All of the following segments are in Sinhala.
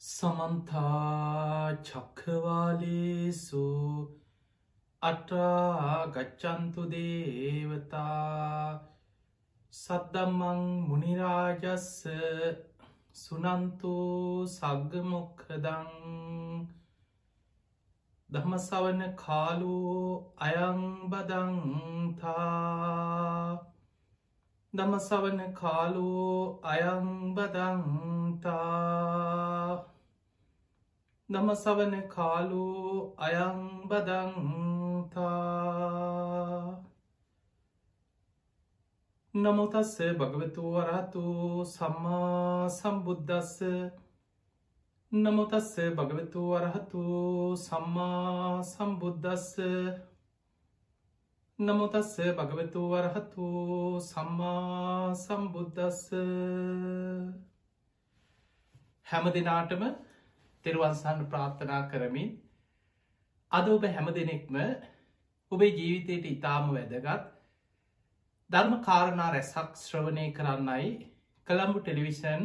සමන්තා චක්කවාලේසු අටා ගච්චන්තු දේවතා සද්දම්මං මුනිරාජස්ස සුනන්තු සග්ගමොක්කදං දහමසවන කාලූ අයංබදංතා දමසවන කාලෝ අයංබදංතා නමසවන කාලෝ අයංබදංතා නමුතස්ස භගවතු වරහතු සම්මා සම්බුද්ධස්ස නමුතස්ස භගවතු වරහතු සම්මා සම්බුද්ධස්ස නමුතස්ස භගවතු වරහතු සම්මා සම්බුද්ධස්ස හැම දෙනාටම තෙරුවන්සන්න ප්‍රාර්ථනා කරමින් අද ඔබ හැම දෙනෙක්ම ඔබේ ජීවිතයට ඉතාම වැදගත් ධර්ම කාරණා රැසක් ශ්‍රවණය කරන්නයි කළම්බු ටෙලිවිෂන්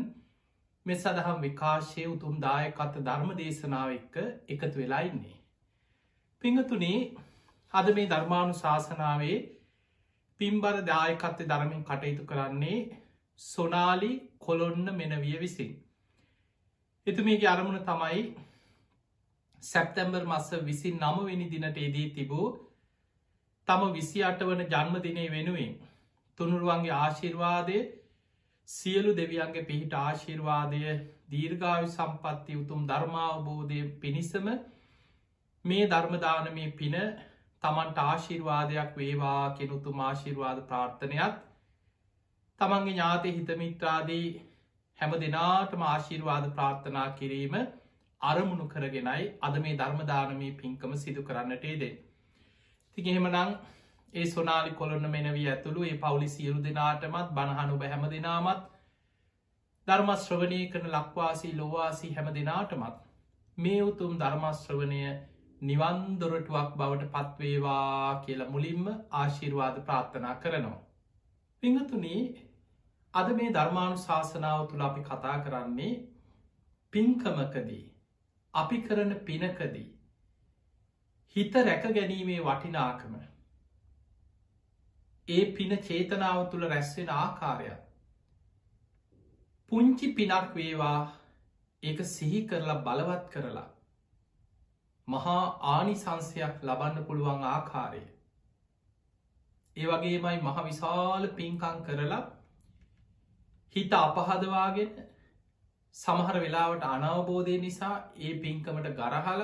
මෙ සදහම් විකාශය උතුම් දායකත්ත ධර්ම දේශනාව එක්ක එකතු වෙලා ඉන්නේ. පිංහතුනේ අද මේ ධර්මාණු ශාසනාවේ පිම්බර දායකත්වය ධරමින් කටයුතු කරන්නේ සොනාලි කොළොන්න මෙනවිය විසින්. එතුමේගේ අරමුණ තමයි සැප්තැම්බර් මස්ස විසි නමවෙනි දිනට එදී තිබූ තම විසි අට වන ජන්මදිනය වෙනුවෙන් තුනුරුවන්ගේ ආශිර්වාදය සියලු දෙවියන්ගේ පිහිට ආශිර්වාදය දීර්ගාවි සම්පත්ති උතුම් ධර්මාවබෝධය පිණිසම මේ ධර්මදානමය පින තමන්ට ආශිර්වාදයක් වේවා කෙනුතු ආශිර්වාද ප්‍රාර්ථනයක් තමන්ගේ ඥාතය හිතමිත්‍රාදී හැම දෙනාටම ආශිර්වාද ප්‍රාර්ථනා කිරීම අරමුණු කරගෙනයි අද මේ ධර්මදානමී පින්කම සිදු කරන්නටේ දෙ. තිගෙහෙමනං ඒ සොනාලි කොළොන්න මෙනවී ඇතුළු ඒ පවුලි සියලු දෙනාටමත් බණහනු බැහැම දෙනාමත් ධර්මශ්‍රවනය කරන ලක්වාසී ලොවාසී හැම දෙනාටමත් මේ උතුම් ධර්මශ්‍රවනය නිවන්දොරටුවක් බවට පත්වේවා කියලා මුලින්ම ආශිර්වාද ප්‍රාර්ථනා කරනවා. පිංහතුනී අද මේ ධර්මාණු ශාසනාව තුළ අපි කතා කරන්නේ පින්කමකදී අපි කරන පිනකදී හිත රැක ගැනීමේ වටිනාකම. ඒ පින චේතනාව තුළ රැස්වෙන ආකාරයක් පුංචි පිනක් වේවා ඒක සිහි කරලා බලවත් කරලා. මහා ආනිසංසයක් ලබන්න පුළුවන් ආකාරය. ඒ වගේමයි මහ විශාල පින්කං කරලා හිත අපහදවාගෙන සමහර වෙලාවට අනවබෝධය නිසා ඒ පින්කමට ගරහල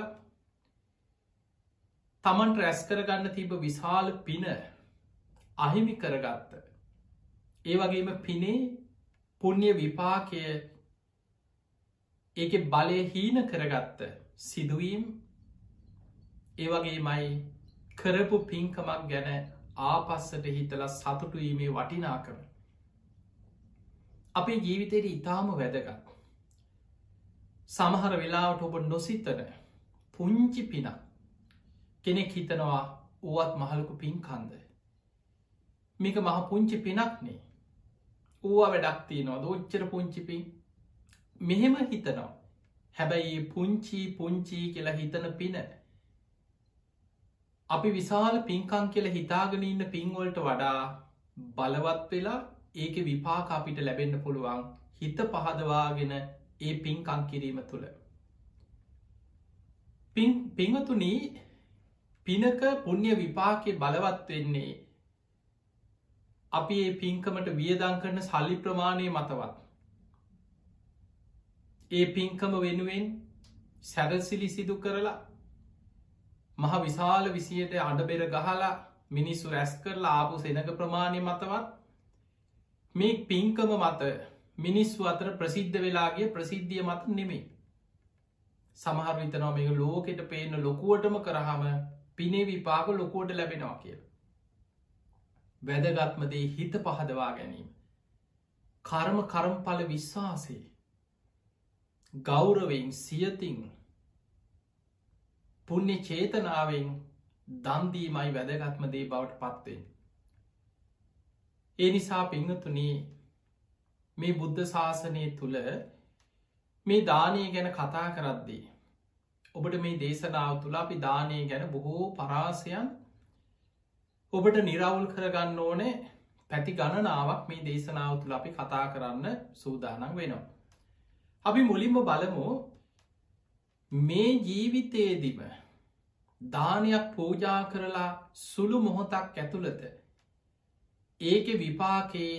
තමන්ට රැස් කරගන්න තිබ විශාල පින අහිමි කරගත්ත. ඒ වගේම පිනේ පුුණ්්‍ය විපාකය ඒක බලය හීන කරගත්ත සිදුවීම් ඒවගේ මයි කරපු පින්කමක් ගැන ආපස්සට හිතල සතුටුවීමේ වටිනාකම. අපේ ජීවිතයට ඉතාම වැදගත්. සමහර වෙලාවට ඔබ නොසිතන පුංචි පින කෙනෙක් හිතනවා ඕවත් මහලකු පින්කන්ද. මේක මහ පුංචි පිනක්නේ. ඕවා වැඩක්තිය නොද ඔච්චර පුංචිපින් මෙහෙම හිතනවා. හැබැයි පුංචි පුංචි කියලා හිතන පින අපි විශාල පින්කං කියල හිතාගෙන ඉන්න පින්වලට වඩා බලවත් වෙලා ඒක විපාක අපිට ලැබෙන්න්න පුළුවන් හිත පහදවාගෙන ඒ පින්කං කිරීම තුළ. පිංහතුනී පිනක පුුණ්්‍ය විපාකය බලවත් වෙන්නේ අපි ඒ පින්කමට වියදං කරන සල්ලි ප්‍රමාණය මතවත්. ඒ පින්කම වෙනුවෙන් සැරසිලි සිදු කරලා මහ විශාල විසියට අඩබෙර ගහලා මිනිස්සු රැස් කරලා ආපු සෙනක ප්‍රමාණය මතවත් මේ පින්කම මත මිනිස්සු අතර ප්‍රසිද්ධ වෙලාගේ ප්‍රසිද්ධිය මත නෙමේ සමහර විතනවා මේ ලෝකෙට පේන ලොකුවටම කරහම පිනේ විපාක ලොකෝට ලැබෙනවා කියල. වැදගත්මදේ හිත පහදවා ගැනීම. කර්ම කරම්ඵල විශ්වාසේ ගෞරවෙන් සියතින් පුුණ්‍ය චේතනාවෙන් දන්දීමයි වැදගත්ම දේ බවට පත්වෙන්. ඒ නිසා පිංහතුනී මේ බුද්ධ ශාසනය තුළ මේ දානය ගැන කතා කරද්දී. ඔබට මේ දේශනාව තුළ අපි දානය ගැන බොහෝ පරාසයන් ඔබට නිරවුල් කරගන්න ඕනේ පැති ගණනාවක් මේ දේශනාව තුළ අපි කතා කරන්න සූදානන් වෙනවා. අපි මුලින්ම බලමු මේ ජීවිතයේදිම දානයක් පූජා කරලා සුළු මොහොතක් ඇතුළත ඒක විපාකයේ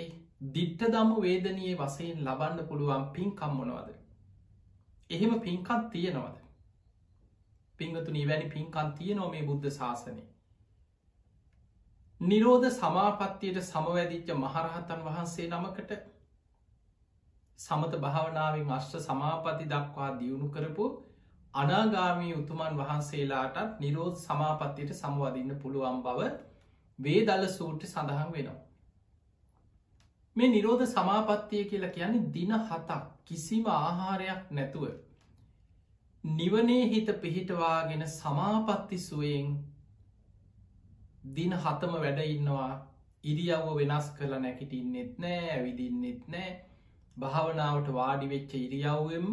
දිට්ට දම්ම වේදනයේ වසයෙන් ලබන්න පුළුවන් පින්කම් මොනවද. එහෙම පින්කත් තියෙනවද. පිංහතුනී වැනි පින්කන් තියනෝ මේ බුද්ධ ශාසනය. නිරෝධ සමාපත්තියට සමවැදිච්ච මහරහතන් වහන්සේ නමකට සමත භාවනාවෙන් අශ්්‍ර සමාපති දක්වා දියුණු කරපු අනාගාමී උතුමන් වහන්සේලාටත් නිරෝධ සමාපත්තියට සමවදින්න පුළුවන් බව වේදල්ල සූට්‍ර සඳහන් වෙනවා. මේ නිරෝධ සමාපත්තිය කියලා කියන්නේ දින හතක් කිසිම ආහාරයක් නැතුව. නිවනේ හිත පිහිටවාගෙන සමාපත්ති සුවයෙන් දින හතම වැඩ ඉන්නවා ඉරියව්ව වෙනස් කළ නැකිටින්නෙත් නෑ ඇවිදින්නෙත් නෑ භාවනාවට වාඩි වෙච්ච ඉරියව්වෙන්ම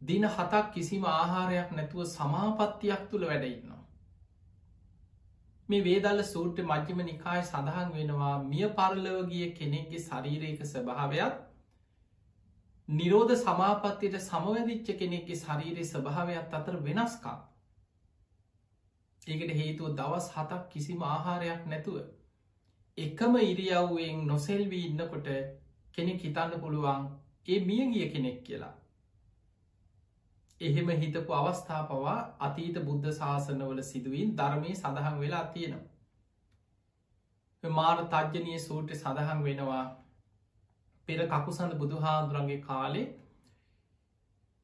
දින හතක් කිසිම ආහාරයක් නැතුව සමාපත්තියක් තුළ වැඩඉන්නවා. මේ වේදල්ල සූට්‍ර මජ්‍යම නිකාය සඳහන් වෙනවා මිය පරලවගිය කෙනෙක්ගේ ශරීරයක ස්භාවයක් නිරෝධ සමාපත්තියට සමවැදිච්ච කෙනෙක්ගේ ශරීරය ස්භාවයක් අතර වෙනස්කා. ඒකට හේතුව දවස් හතක් කිසිම ආහාරයක් නැතුව. එකම ඉරියව්වෙන් නොසෙල්වී ඉන්නකොට කෙනෙක් හිතන්න පුළුවන් ඒ මියගිය කෙනෙක් කියලා. එහෙම හිතපු අවස්ථා පවා අතීත බුද්ධ ශාසනවල සිදුවීන් ධර්මය සඳහන් වෙලා තියෙනවා. මාර තජ්ජනය සූට්‍ර සඳහන් වෙනවා පෙර කකුසඳ බුදුහාදුරන්ගේ කාලේ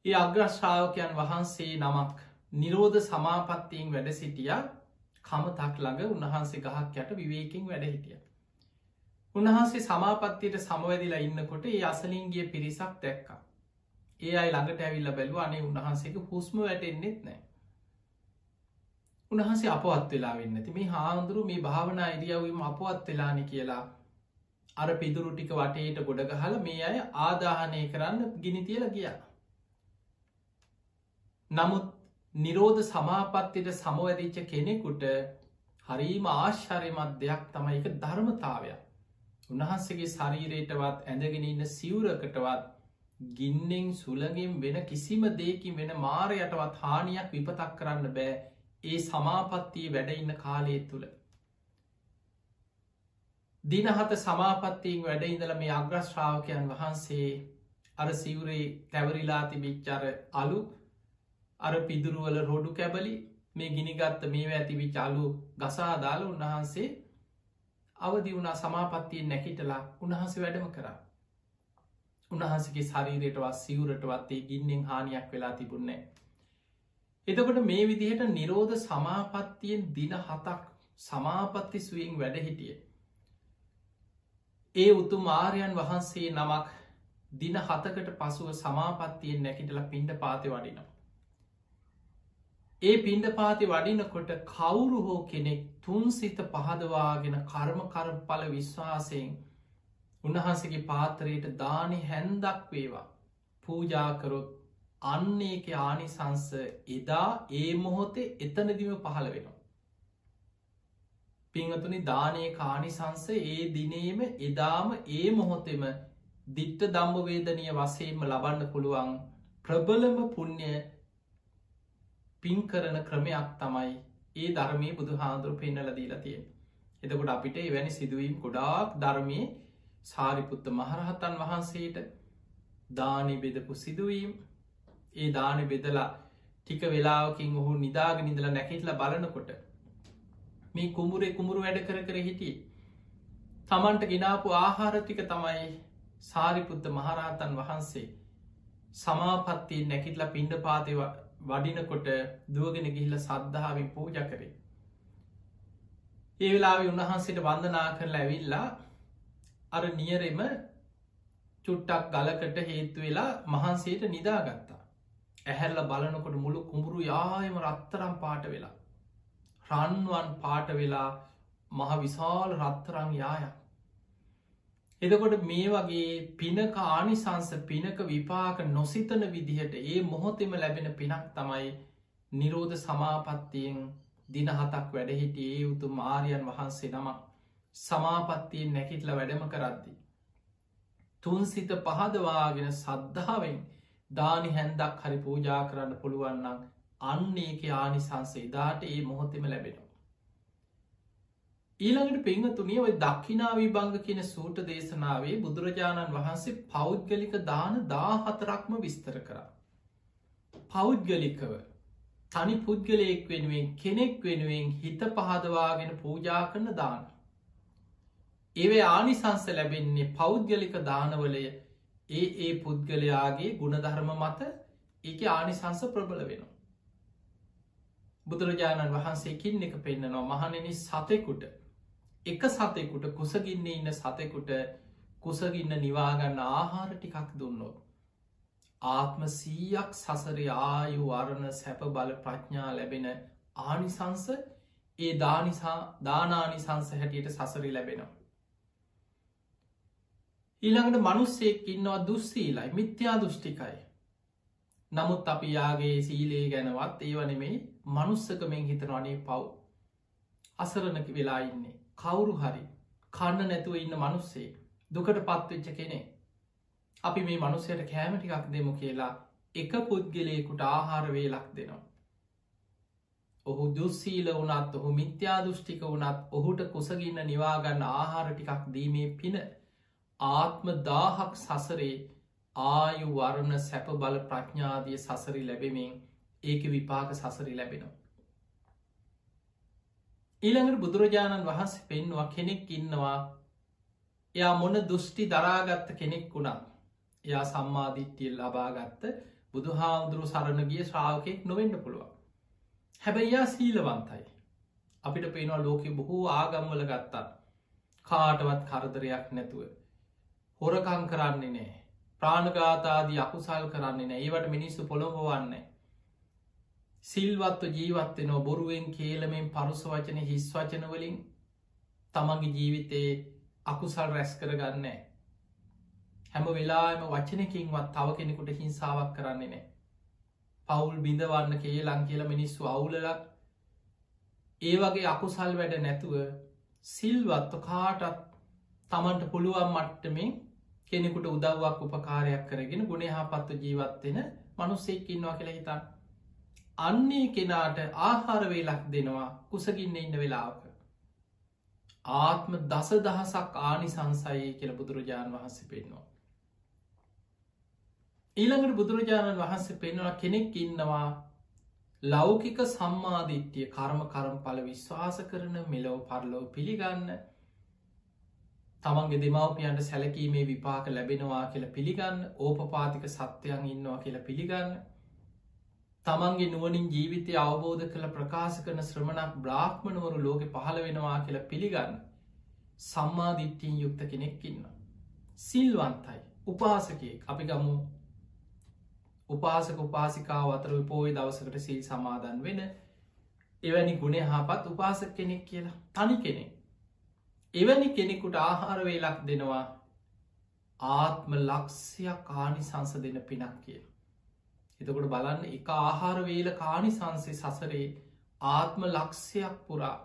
ඒ අග්‍රශ්‍රාවකයන් වහන්සේ නමක් නිරෝධ සමාපත්තියෙන් වැඩ සිටිය කමතක් ළඟ උන්වහන්සේ ගහක් යට විවේකින් වැඩ හිටිය. උන්වහන්සේ සමාපත්තියට සමවැදිලා ඉන්නකොට ඒ අසලින්ගේ පිරිසක් දැක්කා. ඒ අයි ළඟට ඇවිල්ල බැලුව අනේ උන්වහන්සේක හුස්ම වැටෙන්න්නෙත් නෑ උන්හන්සේ අපවත් වෙලා වෙන්න ති මේ හාමුදුරු මේ භාවනා ඉදියවීම අපවත් වෙලානි කියලා අර පිදුරු ටික වටේට ගොඩ ගහල මේ අය ආදාහනය කරන්න ගිනි තියල ගිය. නමුත් නිරෝධ සමාපත්තිට සමවැදිච්ච කෙනෙකුට හරිම ආශ්චර්යමත් දෙයක් තමයි එක ධර්මතාවයක්. උන්වහන්සේගේ ශරීරයටවත් ඇඳගෙන ඉන්න සිවුරකටවත් ගින්නෙන් සුළගෙන් වෙන කිසිම දෙකින් වෙන මාරයටවත් හානියක් විපතක් කරන්න බෑ ඒ සමාපත්තිය වැඩඉන්න කාලය තුළ. දිනහත සමාපත්තියෙන් වැඩඉඳල මේ අග්‍රශ්‍රාවකයන් වහන්සේ අර සිවුරේ තැවරිලා තිබිච්චර අලු අර පිදුරුවල රොඩු කැබලි මේ ගිනිගත්ත මේ ඇතිවි චලු ගසාදාල උන්වහන්සේ අවදි වුණා සමාපත්තියෙන් නැකිටලා උන්වහන්සේ වැඩම කරා. උන්වහන්සගේ ශරීරයටවත් සිවුරටවත්තේ ගින්නෙන් හානියක් වෙලා තිබුන්නේ. එතකොට මේ විදිහට නිරෝධ සමාපත්තියෙන් දින හතක් සමාපත්ති සුවෙන් වැඩහිටිය. ඒ උතු මාරයන් වහන්සේ නමක් දින හතකට පසුව සමාපත්තියෙන් නැකිටල පින්ඩ පාති වඩිනවා. ඒ පින්ඩ පාති වඩිනකොට කවුරු හෝ කෙනෙක් තුන් සිත පහදවාගෙන කර්ම කරපල විශ්වාසයෙන් උන්වහන්සගේ පාතරයට දානි හැන්දක් වේවා පූජාකරොත් අන්න ඒක ආනිසංස එදා ඒ මොහොතේ එතනදිම පහළ වෙනවා. පිංහතුනි දානය කානිසංස ඒ දිනේම එදාම ඒ මොහොතෙම දිට්ට දම්භවේදනය වසයෙන්ම ලබන්න පුළුවන් ප්‍රබලම පුුණ්්‍ය පින් කරන ක්‍රමයක් තමයි ඒ ධර්මය බුදු හාදුර පෙන්නල දීලා තියෙන. එතකොට අපිට එවැනි සිදුවීම් ගොඩාක් ධර්මය සාරිපුත්ත මහරහතන් වහන්සේට දානි බෙදපු සිදුවීම්. ඒ දාන බෙදලා ටික වෙලාවකින් ඔහු නිදාග නිදල නැකිටල බලනකොට මේ කුමුරේ කුමුරු වැඩ කර කර හිටිය. තමන්ට ගෙනාපු ආහාරතික තමයි සාරිපුත්ත මහරහතන් වහන්සේ සමාපත්තිය නැකිටල පින්ඩ පාතිව වඩිනකොට දුවගෙන ගිහිල්ල සද්ධාවෙන් පූජ කරේ. ඒ වෙලාවෙ උන්වහන්සේට වන්දනා කරලා ඇවිල්ලා අර නියරෙම චුට්ටක් ගලකට හේතු වෙලා මහන්සේට නිදාගත්තා. ඇහැල්ල බලනකොට මුළු කුඹුරු යායම රත්තරම් පාට වෙලා. රන්වන් පාට වෙලා මහ විශාල රත්තරං යාය. එදකොට මේ වගේ පිනක ආනිසංස පිනක විපාක නොසිතන විදිහට ඒ මොහොතෙම ලැබෙන පිනක් තමයි නිරෝධ සමාපත්තියෙන් දින හතක් වැඩහිටිය ඒ යුතු මාරයන් වහන්සේ නමක් සමාපත්තියෙන් නැකිටල වැඩම කරද්දි. තුන් සිත පහදවාගෙන සද්ධාවෙන් දානි හැන්දක් හරි පූජා කරන්න පුළුවන්නම් අන්න ඒක ආනිසංසේ දාට ඒ මොහොතෙම ලැබෙනවා. ඊළඟට පිංහතුනිය ඔය දක්කිනාවී බංග කියන සූට දේශනාවේ බුදුරජාණන් වහන්සේ පෞද්ගලික දාන දාහතරක්ම විස්තර කරා. පෞද්ගලිකව තනි පුද්ගලයෙක් වෙනුවෙන් කෙනෙක් වෙනුවෙන් හිත පහදවාගෙන පූජා කරන දාන. ඒවේ ආනිසංස ලැබෙන්නේ පෞද්ගලික දානවලය ඒ ඒ පුද්ගලයාගේ ගුණධර්ම මත ඒක ආනිසංස ප්‍රබල වෙනවා. බුදුරජාණන් වහන්සේකින් එක පෙන්න්නනවා මහනෙන සතෙකුට එක සතෙකුට කුසගින්න ඉන්න සතෙකුට කුසගින්න නිවාගන්න ආහාර ටිකක් දුන්නොත්. ආත්ම සීයක් සසර ආයු වරණ සැප බල ප්‍රඥා ලැබෙන ආනිසංස ඒ දානිසා දානානිසංස හැටියට සසරි ලැබෙනවා. ඊළඟට මනුස්සෙක් ඉන්නවා දුස්සීලයි මිත්‍යා දෘෂ්ටිකයි. නමුත් අපි යාගේ සීලේ ගැනවත් ඒවනෙමේ මනුස්සකමෙන් හිතනවනේ පව්. අසරණක වෙලා ඉන්නේ. කවුරු හරි කන්න නැතුව ඉන්න මනුස්සේ දුකට පත්වෙච්ච කෙනෙ අපි මේ මනුස්සයට කෑමටිකක් දෙමු කියලා එක පුද්ගලයකුට ආහාර වේලක් දෙනවා. ඔහු දුස්සීල වනත් ඔහු මිත්‍යා දෘෂ්ටික වනත් ඔහුට කුසගන්න නිවාගන්න ආහාර ටිකක් දීමේ පින ආත්ම දාහක් සසරේ ආයු වරණ සැප බල ප්‍රඥාදිය සසරි ලැබෙමින් ඒක විපාක සසරි ලැබෙනවා. ඊළඟට බුදුරජාණන් වහන්සේ පෙන්වා කෙනෙක් ඉන්නවා. එයා මොන දෘෂ්ටි දරාගත්ත කෙනෙක් වුණා එයා සම්මාධිට්ටියල් ලබාගත්ත බුදු හාමුදුරු සරණගිය ශ්‍රාවකෙක් නොවෙන්ඩ පුළුවන්. හැබැයියා සීලවන්තයි. අපිට පේනවා ලෝකෙ බොහෝ ආගම්වල ගත්තා කාටවත් කරදරයක් නැතුව හොරකං කරන්නේ නෑ. ප්‍රාණගාතාදී අකුසල් කරන්නේ නෑ. ඒවට මිනිස්සු පොළොඹවන්නේ. සිල්වත්ව ජීවත්වෙනවා බොරුවෙන් කේලමෙන් පරුස වචන හිස් වචනවලින් තමන්ගේ ජීවිතයේ අකුසල් රැස් කරගන්න හැම වෙලාම වචනකින්වත් තව කෙනෙකුට හිංසාවක් කරන්නේ නෑ. පවුල් බිඳවන්න කේලං කියල මිනිස්සු අවුලලක් ඒ වගේ අකුසල් වැඩ නැතුව සිල්වත්ව කාටත් තමන්ට පුළුවන් මට්ටමින් කෙනෙකුට උදව්වක් උපකාරයක් කරගෙන ගුණහා පත්ව ජීවත්වෙන මනුස්සෙක්කින්වා කියලා හිතන්න අන්නේ කෙනාට ආහාර වේලක් දෙනවා කුසගින්න ඉන්න වෙලාවක. ආත්ම දස දහසක් ආනිසංසයේ කියල බුදුරජාණන් වහන්සේ පෙන්වා. ඊළඟට බුදුරජාණන් වහන්සේ පෙන්වා කෙනෙක් ඉන්නවා ලෞකික සම්මාධිට්්‍යය කර්ම කරම් පල විශ්වාස කරන මෙලොව පරලෝ පිළිගන්න තමන්ගේ දෙමවපියන්ට සැලකීමේ විපාක ලැබෙනවා කියලා පිළිගන්න ඕපපාතික සත්‍යයන් ඉන්නවා කියලා පිළිගන්න. තමන්ගේ නුවනින් ජීවිතය අවබෝධ කළ ප්‍රකාශ කරන ශ්‍රමණක් බ්‍රාහ්මණවරු ලෝක පහළ වෙනවා කියලා පිළිගන්න. සම්මාධිට්ටියෙන් යුක්ත කෙනෙක්කින්න. සිල්වන්තයි උපාසකය අපි ගමු. උපාසක උපාසිකාව අතර පෝය දවසකට සිල් සමාදන් වෙන එවැනි ගුණේ හාපත් උපාසක කෙනෙක් කියලා. තනි කෙනෙක්. එවැනි කෙනෙකුට ආහාර වේලක් දෙනවා ආත්ම ලක්ෂයක් කානි සංස දෙන පිනක් කියලා. එතකොට බලන්න එක ආහාර වේල කානි සංසේ සසරේ ආත්ම ලක්ෂයක් පුරා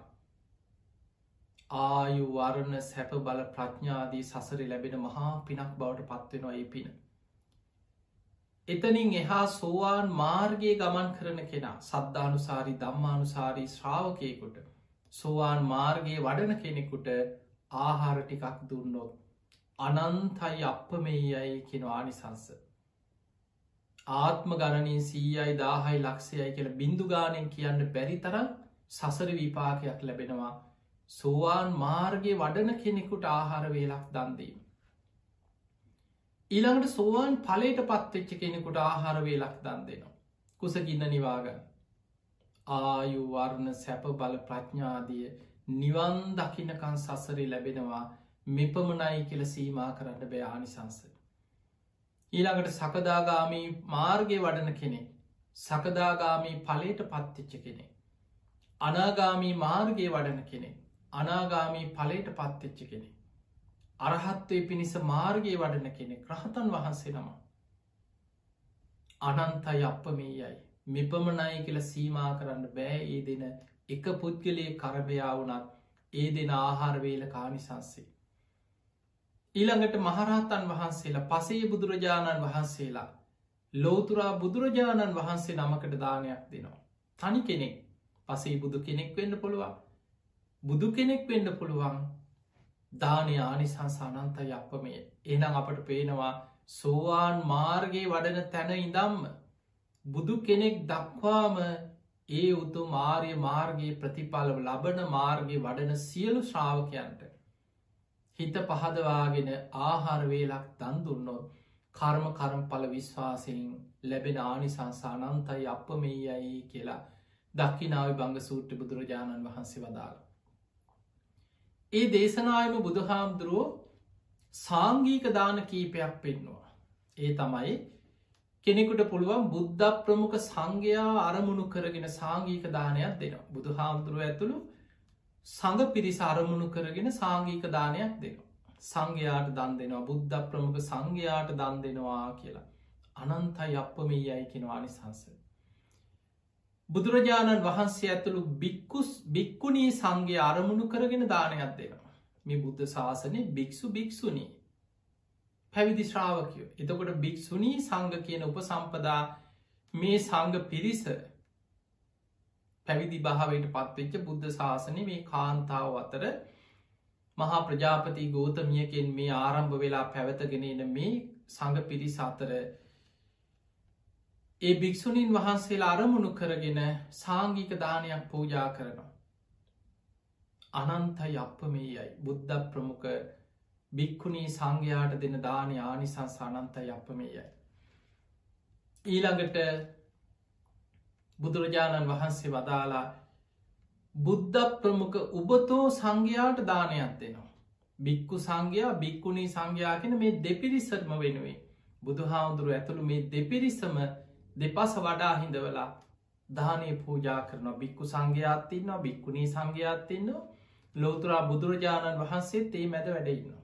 ආයු වරණ සැප බල ප්‍රඥාදී සසරි ලැබෙන මහා පිනක් බවට පත්වෙනවා ඒ පින. එතනින් එහා සෝවාන් මාර්ගයේ ගමන් කරන කෙනා සද්ධානුසාරි දම්මානුසාරී ශ්‍රාවකයකුට සෝවාන් මාර්ගයේ වඩන කෙනෙකුට ආහාර ටිකක් දුන්නොත් අනන්තයි අප මේ යයි කෙනවානිසංස. ආත්ම ගණනින් සීයයි දාහයි ලක්ෂයයි කියල බින්දු ගානෙන් කියන්න බැරි තරම් සසර විපාකයක් ලැබෙනවා සෝවාන් මාර්ගය වඩන කෙනෙකුට ආහාර වේලක් දන්දීම. ඊළඟට සෝවාන් පලට පත්වෙච්ච කෙනෙකුට ආහාර වේලක් දන් දෙනවා. කුසගින්න නිවාගන්න. ආයු වර්ණ සැප බල ප්‍රඥාදිය නිවන් දකිනකන් සසරි ලැබෙනවා මෙපමනයි කියල සීමා කරන්න බෑආනිසංසය. ඊළඟට සකදාගාමී මාර්ගය වඩන කෙනෙ සකදාගාමී පලට පත්තිච්ච කෙනෙ. අනාගාමී මාර්ගය වඩන කෙනෙ අනාගාමී පලට පත්තිච්ච කෙනෙ. අරහත්වය පිණිස මාර්ගයේ වඩන කෙනෙ රහතන් වහන්සේ නම අනන්තයි අප මේ යයි මෙපමණයි කියල සීමා කරන්න බෑ ඒ දෙන එක පුද්ගලයේ කරබයා වුනත් ඒ දෙන ආහාරවේල කානිසන්සේ ඊළඟට මහරහතන් වහන්සේලා පසේ බුදුරජාණන් වහන්සේලා ලෝතුරා බුදුරජාණන් වහන්සේ නමකට දානයක් දෙනවා. තනි කෙනෙක් පසේ බුදු කෙනෙක් වෙන්න පුළුවන්. බුදු කෙනෙක් වෙන්න පුළුවන්. දානය ආනිසංස අනන්තයි අපමය එනම් අපට පේනවා සෝවාන් මාර්ගයේ වඩන තැන ඉදම්ම බුදු කෙනෙක් දක්වාම ඒ උතු මාර්ය මාර්ගයේ ප්‍රතිඵලව ලබන මාර්ගය වඩන සියලු ශ්‍රාවකයන්ට හිත පහදවාගෙන ආහාරවේලක් දන් දුන්නොත් කර්ම කරම්ඵල විශ්වාසයෙන් ලැබෙන ආනිසංසානන්තයි අප මේ යයි කියලා දක්කිනාව බංග සූට්‍ර බුදුරජාණන් වහන්සේ වදාළ. ඒ දේශනායම බුදුහාමුදුරුවෝ සාංගීක දාන කීපයක් පෙන්නවා. ඒ තමයි කෙනෙකුට පුළුවන් බුද්ධ ප්‍රමුඛ සංඝයා අරමුණු කරගෙන සාංගීක දානයක් දෙනවා. බුදු හාමුදුරුව ඇතුළු සඟ පිරිස අරමුණු කරගෙන සාංගීක දානයක් දෙනවා. සංඝයාට දන් දෙනවා බුද්ධ ප්‍රමුඛ සංඝයාට දන් දෙනවා කියලා. අනන්තයි අප මේ යයි කෙනවා නිසංස. බුදුරජාණන් වහන්සේ ඇතුළු බික්කුස් බික්කුණී සංගේ අරමුණු කරගෙන දානයක් දෙනවා. මේ බුද්ධ ශාසනය භික්‍ෂු භික්‍ෂුණී පැවිදි ශ්‍රාවකයෝ එතකොට භික්‍ෂුණී සංග කියන උප සම්පදා මේ සංග පිරිස පැවිදි භාවයට පත්වෙච්ච බුද්ධ ශාසනය මේ කාන්තාව අතර මහා ප්‍රජාපති ගෝතමියකෙන් මේ ආරම්භ වෙලා පැවතගෙනෙන මේ සඟ පිරිස අතර ඒ භික්‍ෂුණීන් වහන්සේලා අරමුණු කරගෙන සාංගික දානයක් පූජා කරනවා. අනන්තයි අප මේ යයි බුද්ධ ප්‍රමුඛ භික්කුණී සංඝයාට දෙන දානය ආනිසංස අනන්තයි අප මේ යයි. ඊළඟට බුදුරජාණන් වහන්සේ වදාලා බුද්ධ ප්‍රමුඛ උබතෝ සංඝයාට දානයක් දෙනවා. බික්කු සංඝයා බික්කුණී සංඝයාගෙන මේ දෙපිරිසටම වෙනුවේ. බුදු හාමුදුරුව ඇතුළු මේ දෙපිරිසම දෙපස වඩා හිඳවලා දානය පූජා කරන බික්කු සංඝයාත්තින්නවා බික්කුණී සංඝයාත්තින්නවා ලෝතුරා බුදුරජාණන් වහන්සේත් ඒ මැද වැඩඉන්නවා.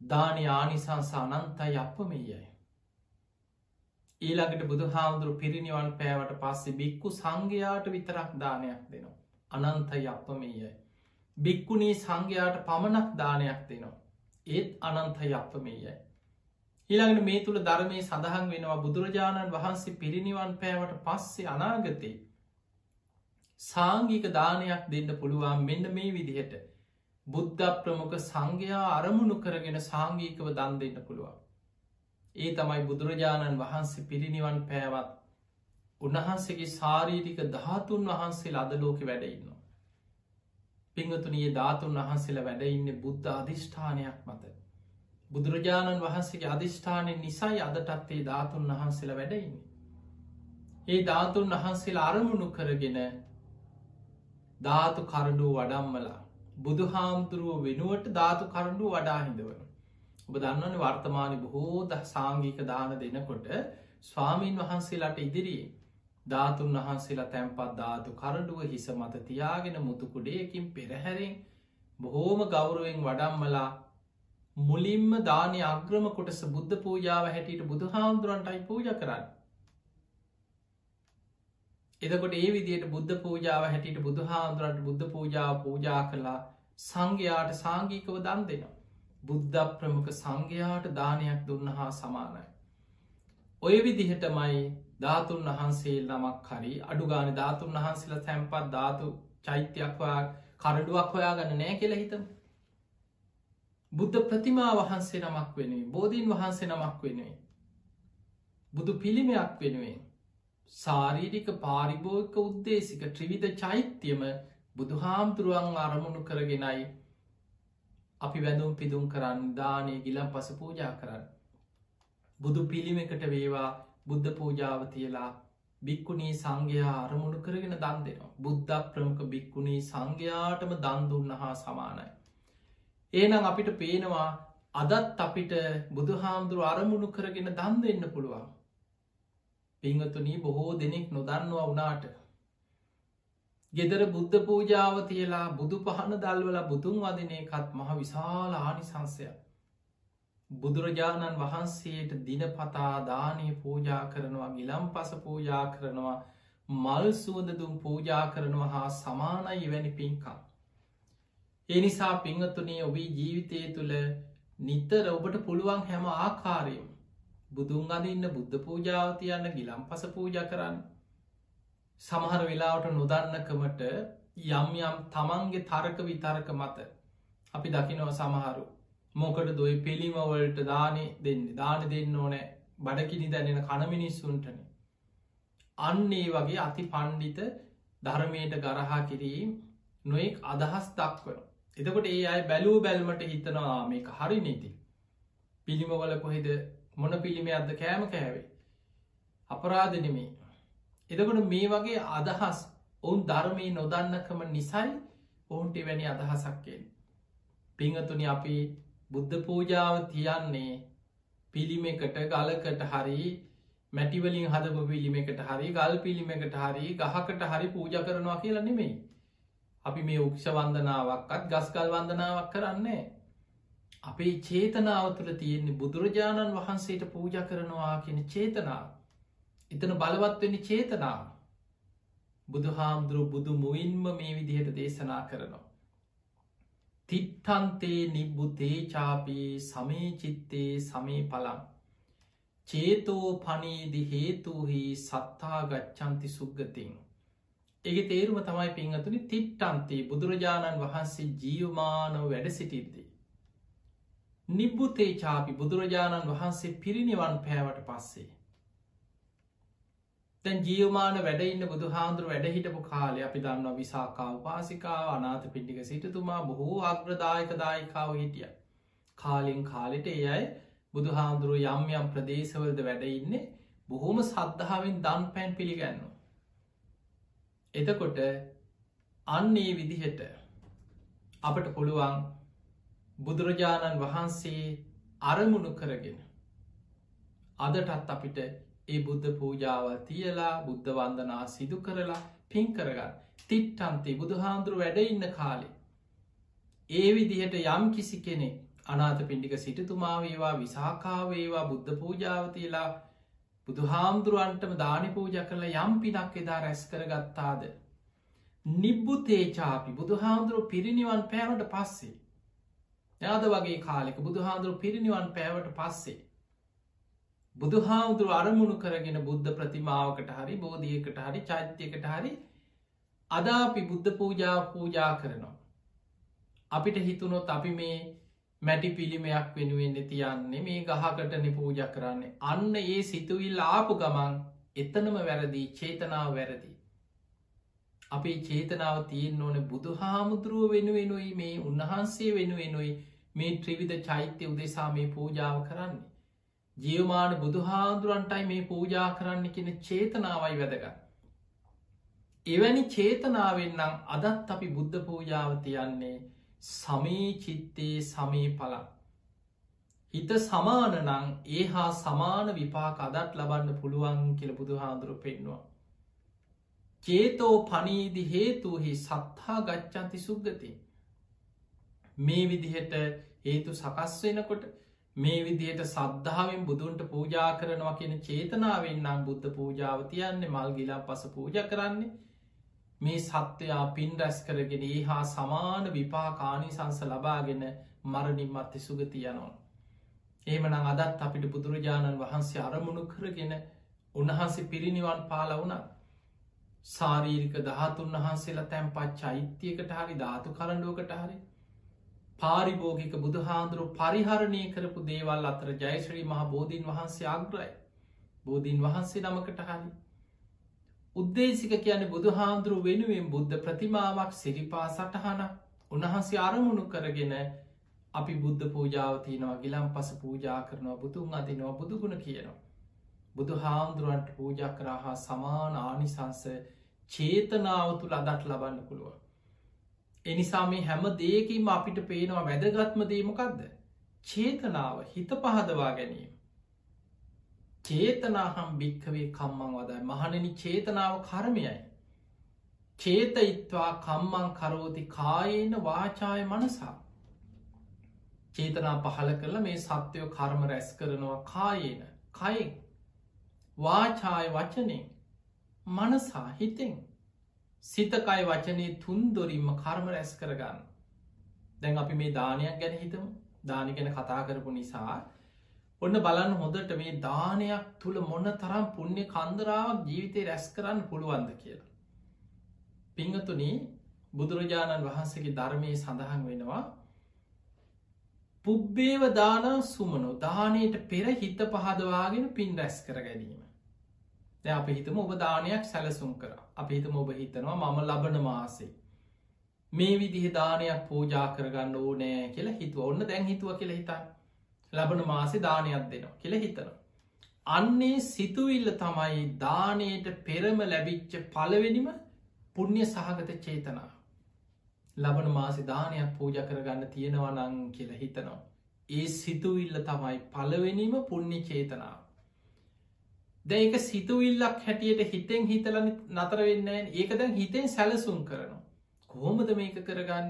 දානය ආනිසංස අනන්තයි අප මෙයයි. ඊළඟට බුදු හාමුදුරු පිරිනිවන් පෑවට පස්සේ බික්කු සංඝයාට විතරක් දානයක් දෙනවා. අනන්තයි අප මේයයි. බික්කුණී සංඝයාට පමණක් දානයක් දෙනවා. ඒත් අනන්තයි අප මේයයි. ඊළඟට මේ තුළ ධර්මය සඳහන් වෙනවා බුදුරජාණන් වහන්සේ පිරිනිවන් පෑවට පස්සේ අනාගතේ. සාංගික දානයක් දෙන්න පුළුවන් මෙන්න මේ විදිහට බුද්ධ ප්‍රමුඛ සංඝයා අරමුණු කරගෙන සාංගීකව දන් දෙන්න පුළුවන්. ඒ තමයි බුදුරජාණන් වහන්සේ පිරිනිවන් පෑවත් උන්වහන්සේගේ ශාරීරික ධාතුන් වහන්සේ අදලෝක වැඩඉන්න. පිංහතුනයේ ධාතුන් වහන්සේලා වැඩඉන්න බුද්ධ අධිෂ්ඨානයක් මත. බුදුරජාණන් වහන්සේගේ අධිෂ්ඨානය නිසයි අදටත්තේ ධාතුන් වහන්සේලා වැඩඉන්නේ. ඒ ධාතුන් වහන්සේලා අරමුණු කරගෙන ධාතු කරඩුව වඩම්මලා බුදු හාමුදුරුව වෙනුවට ධාතු කරඩු වඩා හිදවන. ඔබ දන්නවන වර්තමාන බොහෝ ද සාංගික දාන දෙනකොට ස්වාමීන් වහන්සේලාට ඉදිරියේ ධාතුන් වහන්සේලා තැන්පත් ධාතු කරඩුව හිස මත තියාගෙන මුතුකුඩයකින් පෙරහැරෙන් බොහෝම ගෞරුවෙන් වඩම්මලා මුලින්ම දානය අග්‍රම කොටස බුද්ධ පූජාව හැටියට බුදු හාමුදුරන්ටයි පූජ කරන්න. එදකොට ඒ විදියට බුද්ධ පූජාව හැටියට බුදු හාමුදුරන්ට බුද්ධ පූජාව පූජා කලා සංඝයාට සාංගිකව දන් දෙනවා. බුද්ධ ප්‍රමුඛ සංඝයාට දානයක් දුන්න හා සමානයි. ඔය විදිහටමයි ධාතුන් වහන්සේ නමක් හරි අඩුගාන ධාතුන් වහන්සේලා තැන්පත් ධාතු චෛත්‍යයක්වා කරඩුවක් හොයා ගන්න නෑ කියල හිතම. බුද්ධ ප්‍රතිමා වහන්සේ නමක් වෙනුවේ බෝධීන් වහන්සේ නමක් වෙනුවේ. බුදු පිළිමයක් වෙනුවෙන් සාරීරික පාරිභෝගක උද්දේසික ත්‍රිවිධ චෛත්‍යම බුදුහාමුදුරුවන් අරමුණු කරගෙනයි අපි වැඳුම් පිදුම් කරන්න දානය ගිලම් පස පූජා කරන්න. බුදු පිළිමකට වේවා බුද්ධ පූජාව තියලා බික්කුණී සංඝයා අරමුණු කරගෙන දන් දෙනවා. බුද්ධ ප්‍රමුඛ බික්කුණී සංඝයාටම දන්දුන්න හා සමානයි. ඒනම් අපිට පේනවා අදත් අපිට බුදු හාමුදුරුව අරමුණු කරගෙන දන් දෙන්න පුළුවන්. පිංහතුනී බොහෝ දෙනෙක් නොදන්නවා වනාට. ගෙදර බුද්ධ පූජාව තියලා බුදු පහන දල්වල බුදුන් වදිනයකත් මහ විශාල ආනිසංසයක්. බුදුරජාණන් වහන්සේට දිනපතා දානය පූජා කරනවා ගිලම් පස පූජා කරනවා මල් සුවදදුම් පූජා කරනවා හා සමානයි වැනි පින්කම්. එනිසා පිංහතුනේ ඔබේ ජීවිතය තුළ නිතර ඔබට පුළුවන් හැම ආකාරයම් බුදුන් අදින්න බුද්ධ පූජාව තියන්න ගිලම් පස පූජ කරන්න. සමහර වෙලාවට නොදන්නකමට යම් යම් තමන්ගේ තරක විතරක මත අපි දකිනව සමහරු. මොකට දොයි පිළිමවලට දානය දෙන්න? දාන දෙන්න ඕනෑ. බඩකිනි දැනෙන කණමිනිස්සුන්ටන අන්නේ වගේ අති පණ්ඩිත ධර්මයට ගරහා කිරීම් නොෙක් අදහස් දක්වන එතකොට ඒ අයි බැලූ බැල්මට හිතනවා මේක හරි නීති. පිළිමවල කොහෙද මොන පිළිමේ අද කෑම කෑවේ අපරාධනමේ එදකොට මේ වගේ අදහස් ඔවුන් ධර්මය නොදන්නකම නිසයි ඔවුන්ට වැනි අදහසක්කෙන්. පිංහතුනි අපි බුද්ධ පූජාව තියන්නේ පිළිමෙකට ගලකට හරි මැටිවලින් හදපු පිළිමෙකට හරි ගල් පිළිමෙකට හරි ගහකට හරි පූජ කරනවා කියලා නෙමෙයි. අපි මේ උක්ෂ වන්දනාවක්කත් ගස්කල් වන්දනාවක් කරන්නේ. අපේ චේතනාව තුළ තියෙන්නේ බුදුරජාණන් වහන්සේට පූජ කරනවා කියෙන චේතනාව. එතන බලවත්වෙන්න චේතනාව බුදු හාමුදුරුව බුදු මුයින්ම මේ විදිහට දේශනා කරනවා. තිට්ටන්තේ නිබ්බුතේ චාපී සමේ චිත්තේ සමේ පලම්. චේතෝ පනීදි හේතුහි සත්තා ගච්චන්ති සුග්ගතින්. ඒ තේරුම තමයි පිංහතුනි තිට්ටන්තේ බුදුරජාණන් වහන්සේ ජීවමානව වැඩ සිටිද්දී. නිබ්බුතේ චාපි බුදුරජාණන් වහන්සේ පිරිනිවන් පෑවට පස්සේ. තැන් ජියවමාන වැඩඉන්න බුදු හාන්දුර වැඩහිටපු කාලය අපි දන්න විසාකාව පාසිකාව අනාත පිටික සිටතුමා බොහෝ අග්‍රදායක දායිකාව හිටිය. කාලින් කාලිට ඒ අයි බුදු හාමුදුරුව යම් යම් ප්‍රදේශවලද වැඩඉන්නේ බොහෝම සද්ධාවෙන් දන් පැන් පිළිගන්න. එතකොට අන්නේ විදිහට අපට පුළුවන් බුදුරජාණන් වහන්සේ අරමුණු කරගෙන අදටත් අපිට ඒ බුද්ධ පූජාවල් තියලා බුද්ධ වන්දනා සිදු කරලා පින් කරගන්න තිට්ටන්තේ බුදු හාමුදුරු වැඩඉන්න කාලේ. ඒ විදිහට යම් කිසි කෙනෙ අනාත පිණ්ඩික සිටතුමාවේවා විසාකාවේවා බුද්ධ පූජාවතිලා බුදු හාමුදුරුවන්ටම දානි පූජ කරලා යම් පිනක් එදා රැස් කරගත්තාද. නිබ්බුතේචාපි බුදු හාමුදුරුව පිරිනිවන් පෑවට පස්සේ. යාද වගේ කාලෙක බුදු හාමුදුරුව පිරිනිවන් පෑවට පස්සේ. බුදු හාමුදුරු අරමුණු කරගෙන බුද්ධ ප්‍රතිමාවකට හරි බෝධියකට හරි චෛත්‍යයකට හරි අදාපි බුද්ධ පූජා පූජා කරනවා. අපිට හිතුනොත් අපි මේ මැටි පිළිමයක් වෙනුවෙන්න තියන්නේ මේ ගහකටන පූජ කරන්නේ අන්න ඒ සිතුවිල් ආපු ගමන් එතනම වැරදි චේතනාව වැරදි. අපේ චේතනාව තියෙන් ඕන බුදු හාමුදුරුව වෙනුවෙනුයි මේ උන්වහන්සේ වෙනුවෙනුයි මේ ත්‍රිවිධ චෛත්‍ය උදෙසා මේ පූජාව කරන්නේ. ජියවමාන බුදුහාදුරන්ටයි මේ පූජා කරන්න කෙන චේතනාවයි වැදග. එවැනි චේතනාවෙන්නම් අදත් අපි බුද්ධ පූජාවතියන්නේ සමී චිත්තේ සමී පලක්. හිත සමානනං ඒ හා සමාන විපාක අදත් ලබන්න පුළුවන් කියල බුදු හාදුරු පෙන්නවා. චේතෝ පනීදි හේතුහි සත්හා ගච්චන්ති සුග්ගති. මේ විදිහට හේතු සකස් වෙනකොට මේ විදියට සද්ධාවෙන් බුදුන්ට පූජා කරනවා කියන චේතනාවෙන් නම් බුද්ධ පූජාව තියන්නේ මල් ගිලා පස පූජ කරන්නේ මේ සත්වයා පින් රැස් කරගෙන ඒ හා සමාන විපාකානි සංස ලබාගෙන මරණින් මත්ති සුගතියනොන්. ඒමනං අදත් අපිට බුදුරජාණන් වහන්සේ අරමුණු කරගෙන උන්වහන්සේ පිරිනිවන් පාල වුණ සාරීරික දහතුන් වහන්සේලා තැන්පත් චෛත්‍යයකට හරි ධාතු කරඩුවකට හරි පාරිභෝගික බුදුහාන්දුරු පරිහරණය කරපු දේවල් අතර ජයශ්‍රී මහ බෝධීන් වහන්සේ අග්‍රයි බෝධීන් වහන්සේ නමකට හරි උද්දේසික කියන බුදුහාන්දුරු වෙනුවෙන් බුද්ධ ප්‍රතිමාවක් සිරිපා සටහන උන්වහන්සේ අරමුණු කරගෙන අපි බුද්ධ පූජාවතියනවා ගිලම් පස පූජා කරනවා බුදුන් අතිනවා බුදුගුණ කියනවා. බුදු හාමුදුරුවන්ට පූජ කරහා සමාන ආනිසංස චේතනාව තුළ අදත් ලබන්න පුළුවන්. එනිසා මේ හැම දේකින්ම අපිට පේනවා වැදගත්ම දේමකක්ද චේතනාව හිත පහදවා ගැනීම. චේතනාහම් භික්කවේ කම්මං වදයි මහණනි චේතනාව කරමයයි. චේතයිත්වා කම්මං කරෝති කායේන වාචාය මනසා. චේතනා පහල කරලා මේ සත්‍යයෝ කර්ම රැස් කරනවා කායේන. කයින්. වාචාය වචනෙන්. මනසා හිතෙන්. සිතකයි වචනය තුන්දොරින්ම කර්ම රැස් කරගන්න දැන් අපි මේ දානයක් ගැන හිතම දානි ගැන කතා කරපු නිසා ඔන්න බලන්න හොඳට මේ දානයක් තුළ මොන්න තරම් පුුණ්‍ය කන්දරාවක් ජීවිතය රැස් කරන්න පුළුවන්ද කියලා. පිංහතුනී බුදුරජාණන් වහන්සේගේ ධර්මය සඳහන් වෙනවා පුබ්බේව දානා සුමනු දානයට පෙර හිත පහදවාගෙන පින් රැස් කර ගැනීම. දැ අප හිතම ඔබ දානයක් සැලසුම් කර අප හිතම ඔබ හිතනවා මම ලබන මාසේ. මේ විදිහ දානයක් පූජා කරගන්න ඕනෑ කියලා හිතුව ඔන්න දැන් හිතුව කියල හිතන් ලබන මාසේ දානයක් දෙනවා කියල හිතනවා. අන්නේ සිතුවිල්ල තමයි දානයට පෙරම ලැබිච්ච පලවෙනිම පුුණ්්‍ය සහගත චේතනා. ලබන මාසි දානයක් පූජ කරගන්න තියෙනවා නං කියල හිතනවා. ඒ සිතුවිල්ල තමයි පලවෙනීම පුුණ්්‍ය චේතනාව. දැක සිතුවිල්ලක් හැටියට හිතෙන් හිතල නතර වෙන්න ඒක දැන් හිතෙන් සැලසුම් කරනවා. කොහොමද මේක කරගන්න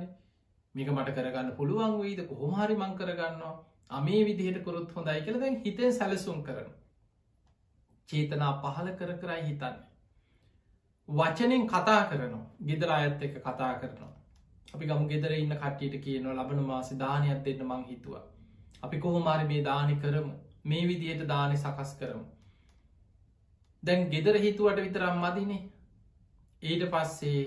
මේක මට කරගන්න පුළුවන් වීද කොහොමහරි මං කරගන්නවා අමේ විදිහට කොරුත් හොඳයි කියල දැන් හිතෙන් සැලසුම් කරන. චේතනා පහල කර කරයි හිතන්න. වචනෙන් කතා කරනවා ගෙදර අයත් එක කතා කරනවා. අපි ගම ගෙදර ඉන්න කට්ටියට කියනවා ලබන මාසි දානයක් දෙන්න මං හිතුව. අපි කොහොමාරි මේ දානි කරමු මේ විදියට දානය සකස් කරමු. දැන් ගෙදර හිතුවට විතරම් මදිනේ. ඊට පස්සේ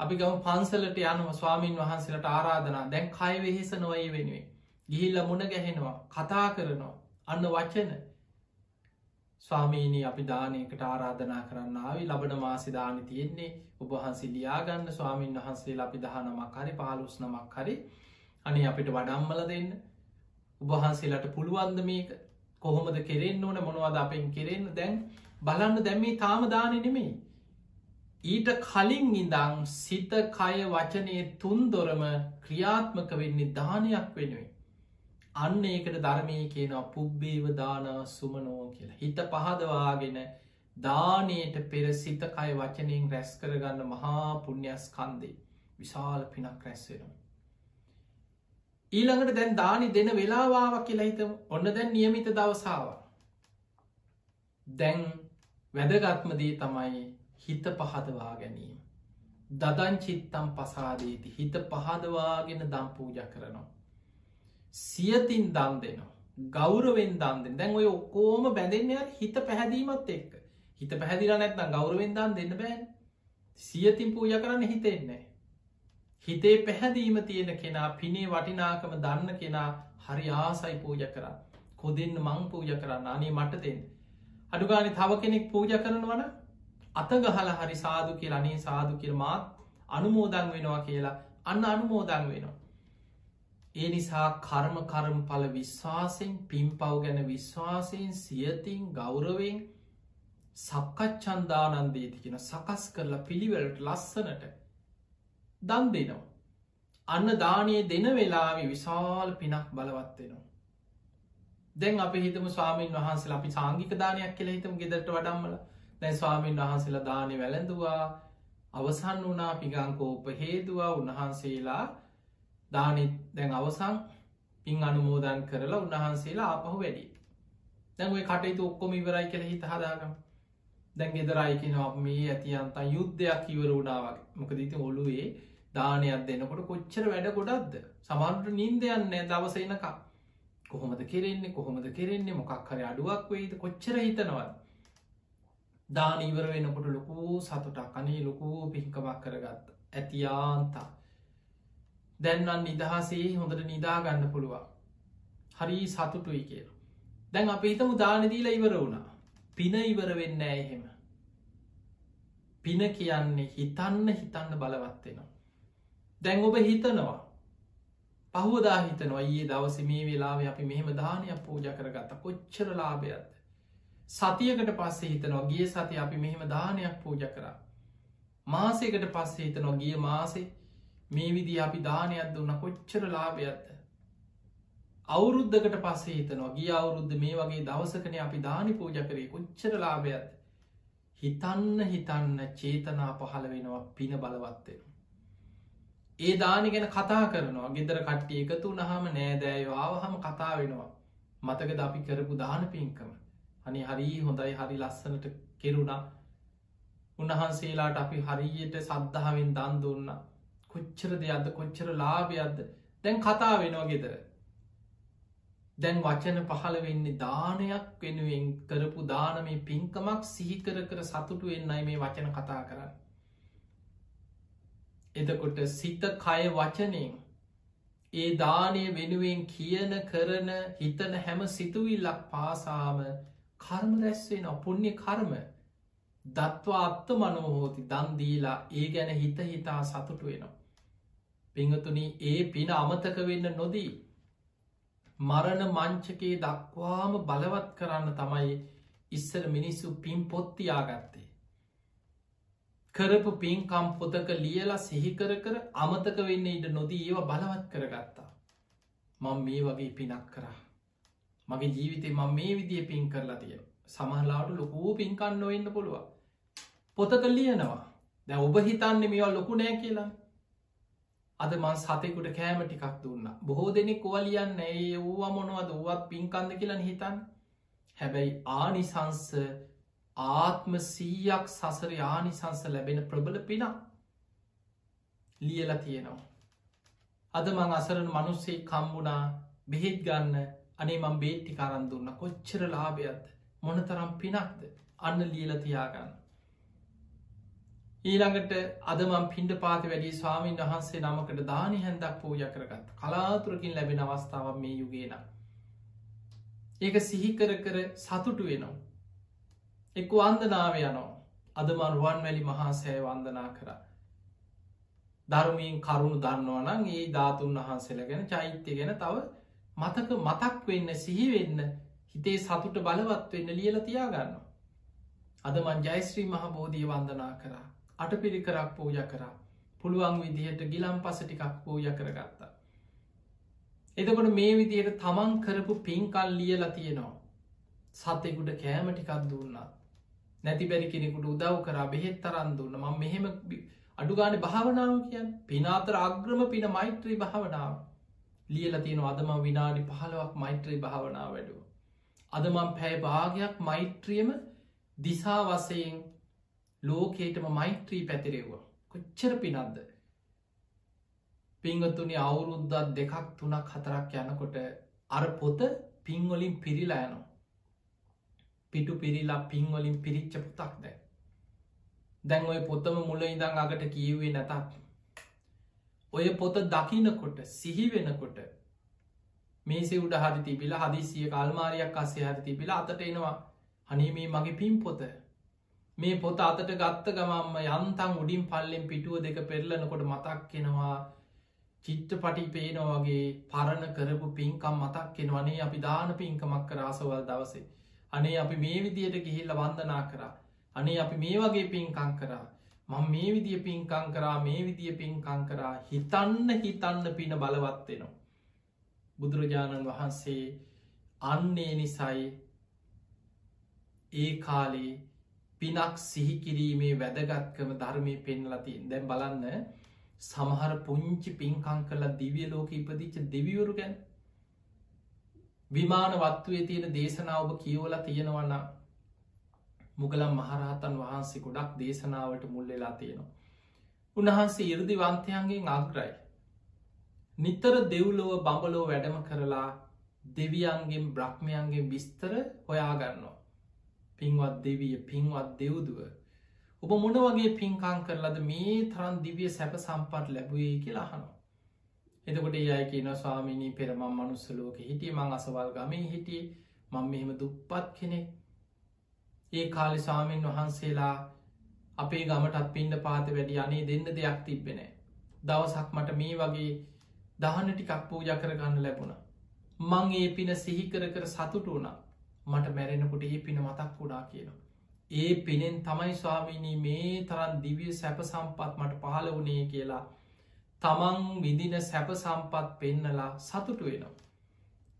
අපි ගම පන්සලට යනම ස්වාමීන් වහන්සේලට ආරාධනා. දැන් කය වෙහෙස නොවයි වෙනුවේ ගිහිල්ල මුණ ගැහෙනවා කතා කරනවා. අන්න වචන. ස්වාමීනී අපි දානයකට ආරාධනා කරන්න ආවි. ලබන මාසි දානි තියෙන්නේ. ඔබහන්සේ ලියාගන්න. ස්වාමීන් වහන්සේ අපි දහනමක් හරි පාලුස් නමක් හරි. අනි අපිට වඩම්මල දෙන්න. උබහන්සේලට පුළුවන්ද මේක? කොහොමද කෙරෙන් ඕන මොනවද අපෙන් කෙරෙන්න? දැන් බලන්න දැම්මේ තාම දානෙ නෙමෙයි. ඊට කලින් ඉඳං සිත කය වචනය තුන් දොරම ක්‍රියාත්මක වෙන්නේ දානයක් වෙනුවෙන්. අන්න ඒකට ධර්මය කියනවා පුබ්බේව දාන සුමනෝ කියලා. හිත පහදවාගෙන දානයට පෙර සිත කය වචනයෙන් රැස් කරගන්න මහා පුුණ්‍යස් කන්දේ විශාල පිනක් රැස්වෙනවා. ඊළඟට දැන් දානි දෙන වෙලාවාවක් කියලා හිතම ඔන්න දැන් නියමිත දවසාාව. දැන් වැදගත්මදී තමයි හිත පහදවා ගැනීම. දදන් චිත්තම් පසාදීති හිත පහදවාගෙන දම් පූජ කරනවා. සියතින් දන් දෙනවා. ගෞරවෙන් දන්දෙන් දැන් ඔය ඔක්කෝම බැඳෙන්ය හිත පැහැදීමත් එක්ක හිත පැහැදිල නැත්නම් ගෞරවෙන් දන් දෙන්න බෑන් සියතින් පූජ කරන්න හිතෙන්නේ. හිතේ පැහැදීම තියෙන කෙනා පිනේ වටිනාකම දන්න කෙනා හරි ආසයි පූජ කරන්න කොදෙන්න මං පූජ කරන්න අනේ මට දෙන්න. අඩුගානි තව කෙනෙක් පූජ කරනවන අතගහල හරි සාදු කියල අනේ සාදු කිරමාත් අනුමෝදං වෙනවා කියලා අන්න අනුමෝදං වෙනවා. ඒ නිසා කර්ම කරම් පල විශ්වාසෙන් පින් පව් ගැන විශ්වාසයෙන් සියතින් ගෞරවෙන් සක්කච්චන්දානන්දේති කියෙන සකස් කරලා පිළිවෙලට ලස්සනට දන් දෙනවා. අන්න දානයේ දෙන වෙලාවෙ විශාල් පිනක් බලවත්වෙනවා. දැන් අප හිතම ස්වාමීන් වහන්සේ අපි සාංගික දානයක් කියල හිතම ගෙදට වඩම්මල. දැන් ස්වාමීන් වහන්සේලා දානය වැළඳවා. අවසන් වනා පිගංකෝප හේතුවා. උන්වහන්සේලා දානෙත් දැන් අවසං පින් අනුමෝදන් කරලා උන්වහන්සේලා ආපහු වැඩි දැන් ඔය කටයුතු ඔක්කොම ඉවරයි කෙළ හිත හදාගම්. දැන් ගෙදරයිකිනවා මේ ඇතියන්තා යුද්ධයක් ඉවර වුණාවක් මොකද ඉති ඔලුවේ දානයක් දෙන්නකොට කොච්චර වැඩ ගොඩක්ද? සමන්ට නින්දයන්න දවසනකා කොහොමද කෙරෙන්නේ? කොහොමද කෙරෙන්නේ? මොකක් හරි අඩුවක් වෙයිද? කොච්චර හිතනවත් දාන ඉවර වෙනකොට ලොකූ සතුටක් අනේ ලොකූ පිහිකමක් කරගත්ත. ඇතියාන්තා දැන්නන් නිදහසේ හොඳට නිදාගන්න පුළුවන්. හරි සතුටුයි කියල. දැන් අප හිතමු දානදීලා ඉවර වුණා. පින ඉවර වෙන්න එහෙම පින කියන්නේ හිතන්න හිතන්න බලවත්වෙනවා දැන් ඔබ හිතනවා පහුදා හිතනවා ඒ දවස මේ වෙලාව අපි මෙහෙම දානයක් පූජ කරගත්ත කොච්චර ලාභයක්ද සතියකට පස්සේ හිතනවා ගිය සති අපි මෙහෙම දානයක් පූජ කරා. මාසයකට පස්සේ හිතනවා ගිය මාසේ මේ විදි අපි දානයක් දුන්න කොච්චර ලාභයක්ද. අවුරුද්ධකට පස්සේ හිතනවා ගිය අවුරුද්ධ මේ වගේ දවසකන අපි දානි පූජ කරේ. කොච්චර ලාභයක්ද. හිතන්න හිතන්න චේතනා පහළ වෙනවා පින බලවත්වෙන. ඒ දානි ගැන කතා කරනවා. ගෙදර කට්ටිය එකතු නහම නෑදෑයෝ ආවහම කතා වෙනවා. මතක ද අපි කරපු දාන පින්කම? අනි හරි හොඳයි හරි ලස්සනට කෙරුණා. උන්වහන්සේලාට අපි හරියට සද්ධාවෙන් දන් දුන්න. කොච්චර දෙයක්ද? කොච්චර ලාභයක්ද? දැන් කතා වෙනවා ගෙදර. දැන් වචන පහළ වෙන්නේ දානයක් වෙනුවෙන් කරපු දානමේ පින්කමක් සිහිකර කර සතුටු වෙන්නයි මේ වචන කතා කරන්න. එතකොට සිත කය වචනයෙන් ඒ දානය වෙනුවෙන් කියන කරන හිතන හැම සිතුවිල්ලක් පාසාම කර්ම රැස්වෙන පුුණ්‍ය කර්ම දත්වා අත්ත මනෝහෝති දන්දීලා ඒ ගැන හිත හිතා සතුටු වෙනවා. පිංහතුනි ඒ පින අමතක වෙන්න නොදී මරණ මංචකයේ දක්වාම බලවත් කරන්න තමයි ඉස්සර මිනිස්සු පින් පොත්තියාගත්තේ. කරපු පින්කම් පොතක ලියලා සිහිකර කර අමතක වෙන්න ඉට නොදී ඒව බලවත් කරගත්තා. මං මේ වගේ පිනක් කරා. මගේ ජීවිතේ මං මේ විදිිය පින් කරලා තිය. සමහලාට ලොකූ පින්කන්න වෙන්න පුළුව. පොතක ලියනවා දැ ඔබ හිතන්නේ මේවා ලොකු නෑ කියලා අද මන් සතෙකුට කෑම ටිකක් දුන්න. බොහෝ දෙනෙක් කොවලියන්න ඒ වූවා මොනවද? වුවත් පින්කන්ද කියලන හිතන් හැබැයි ආනිසංස ආත්ම සීයක් සසර ආනිසංස ලැබෙන ප්‍රබල පිනා ලියල තියෙනවා. අද මං අසරන මනුස්සේ කම්බුණා බෙහෙත් ගන්න. අනේ මං බේට්ටි කරන් දුන්න. කොච්චර ලාභයක්ද? මොනතරම් පිනක්ද? අන්න ලියල තියාගන්න. ඊළඟට අදමම් පින්ඩ පාති වැඩි ස්වාමීන් වහන්සේ නමකට දානි හැන්දක් පූජ කරගත් කලාතුරකින් ලැබෙන අවස්ථාව මේ යුගේන. ඒක සිහිකර කර සතුටු වෙනවා. එක්ක වන්දනාව යනෝ අදමන් රුවන් වැලි මහා සෑ වන්දනා කර. ධර්මීන් කරුණු දන්නවනං ඒ ධාතුන් වහන්සේල ගැන චෛත්‍ය ගැන තව මතක මතක් වෙන්න සිහිවෙන්න හිතේ සතුට බලවත් වෙන්න ලියල තියාගන්න. අදමන් ජයිස්ත්‍රී මහ බෝධී වන්දනා කරා අට පිරිකරක් පූජ කරා පුළුවන් විදිහට ගිලම් පස ටිකක් පූජ කරගත්තා. එතකොට මේ විදියට තමන් කරපු පින්කල් ලියලා තියෙනවා. සතෙකුට කෑම ටිකක් දුන්නත්. නැති බැරි කෙනෙකුට උදව් කරා බෙහෙත් තරන් දුන්න ම මෙහෙම අඩුගාන භාවනාව කියන් පිනාතර අග්‍රම පින මෛත්‍රී භාවනාව. ලියල තියෙන අදම විනාඩි පහලවක් මෛත්‍රී භාවනාව වැඩුව. අදමම් පැය භාගයක් මෛත්‍රියම දිසා වසයෙන් ලෝකේටම මෛත්‍රී පැතිරෙව්වා. කොච්චර පිනක්ද? පිංගතුනි අවුරුද්දත් දෙකක් තුනක් හතරක් යනකොට අර පොත පින්වලින් පිරිලා යනවා. පිටු පිරිලා පින්වලින් පිරිච්ච පුතක් දැ දැන් ඔය පොතම මුල ඉඳං අගට කියවේ නැතත් ඔය පොත දකිනකොට සිහි වෙනකොට මේසේ උඩ හරි තිබිලා හදිසිය කල්මාරයක් අස්සේ හරි තිබිලා අතට එනවා. හනීමේ මගේ පින් පොත මේ පොත අතට ගත්ත ගමම්ම යන්තන් උඩින් පල්ලෙන් පිටුව දෙක පෙරලනකොට මතක් කෙනවා චිත්ත පටි පේනවගේ පරණ කරපු පින්කම් මතක් කෙනවනේ අපි දාන පින්කමක් කර ආසවල් දවසේ. අනේ අපි මේ විදියට ගිහිල්ල වන්දනා කරා. අනේ අපි මේ වගේ පින්කං කරා. මං මේ විදිිය පින්කං කරා මේ විදිිය පින්කං කරා. හිතන්න හිතන්න පින බලවත්වෙනවා බුදුරජාණන් වහන්සේ අන්නේ නිසයි ඒ කාලේ පිනක් සිහිකිරීමේ වැදගත්කම ධර්මය පෙන්ලතින් දැන් බලන්න සමහර පුංචි පින්කං කලා දිවිය ලෝක ඉපදිච්ච දෙවිවරු ගැන විමාන වත්තුවේ තියෙන දේශනාව කියවල තියෙනවන්න මුගලම් මහරහතන් වහන්සේ ගොඩක් දේශනාවට මුල්ලෙලා තියෙනවා. උන්වහන්සේ ඉරදිවන්තයන්ගේ අග්‍රයි. නිතර දෙව්ලොව බඹලෝ වැඩම කරලා දෙවියන්ගෙන් බ්‍රහ්මයන්ගේ විස්තර හොයාගන්නවා. පින්වත් දෙවිය පින්වත් දෙව්දුව. ඔබ මොන වගේ පින්කාං කරලද මේ තරන් දිවිය සැප සම්පත් ලැබුවේ කියලා හනවා එතකොට ඒ අය කියන ස්වාමිනී පෙරමම් මනුස්සලෝක හිටිය මං අසවල් ගමේ හිටිය. මං මෙහෙම දුප්පත් කෙනෙක්. ඒ කාලි ස්වාමීන් වහන්සේලා අපේ ගමටත් පින්ඩ පාත වැඩි අනේ දෙන්න දෙයක් තිබෙන දවසක් මට මේ වගේ දහන ටිකක් පූජ කරගන්න ලැබුණ. මං ඒ පින සිහිකර කර සතුට වුණා. මට මැරෙනකොට ඒ පින මතක් වුඩා කියනවා. ඒ පිනෙන් තමයි ස්වාමීණී මේ තරන් දිවිය සැප සම්පත් මට පහල වනේ කියලා තමන් විදින සැප සම්පත් පෙන්නලා සතුටු වෙනවා.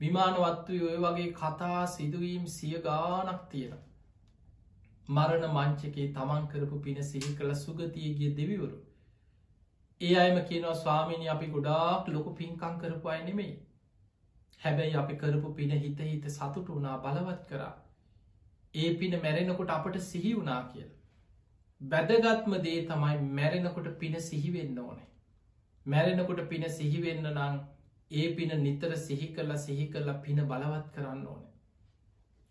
විමානවත්තු ඔය වගේ කතා සිදුවීම් සිය ගානක් තියෙන. මරණ මංචකේ තමන් කරපු පින සිහි කළ සුගතියගිය දෙවිවරු. ඒ අයම කියනවා ස්වාමිනි අපි ගොඩාක් ලොකු පින්කං කරපු අය නෙමෙයි. හැබැයි අපි කරපු පින හිත හිත සතුට වනා බලවත් කරා. ඒ පින මැරෙනකොට අපට සිහි වනා කියල. බැදගත්ම දේ තමයි මැරෙනකොට පින සිහිවෙන්න ඕනේ. මැරෙනකොට පින සිහිවෙන්න නං ඒ පින නිතර සිහි කරලා සිහි කරලා පින බලවත් කරන්න ඕන.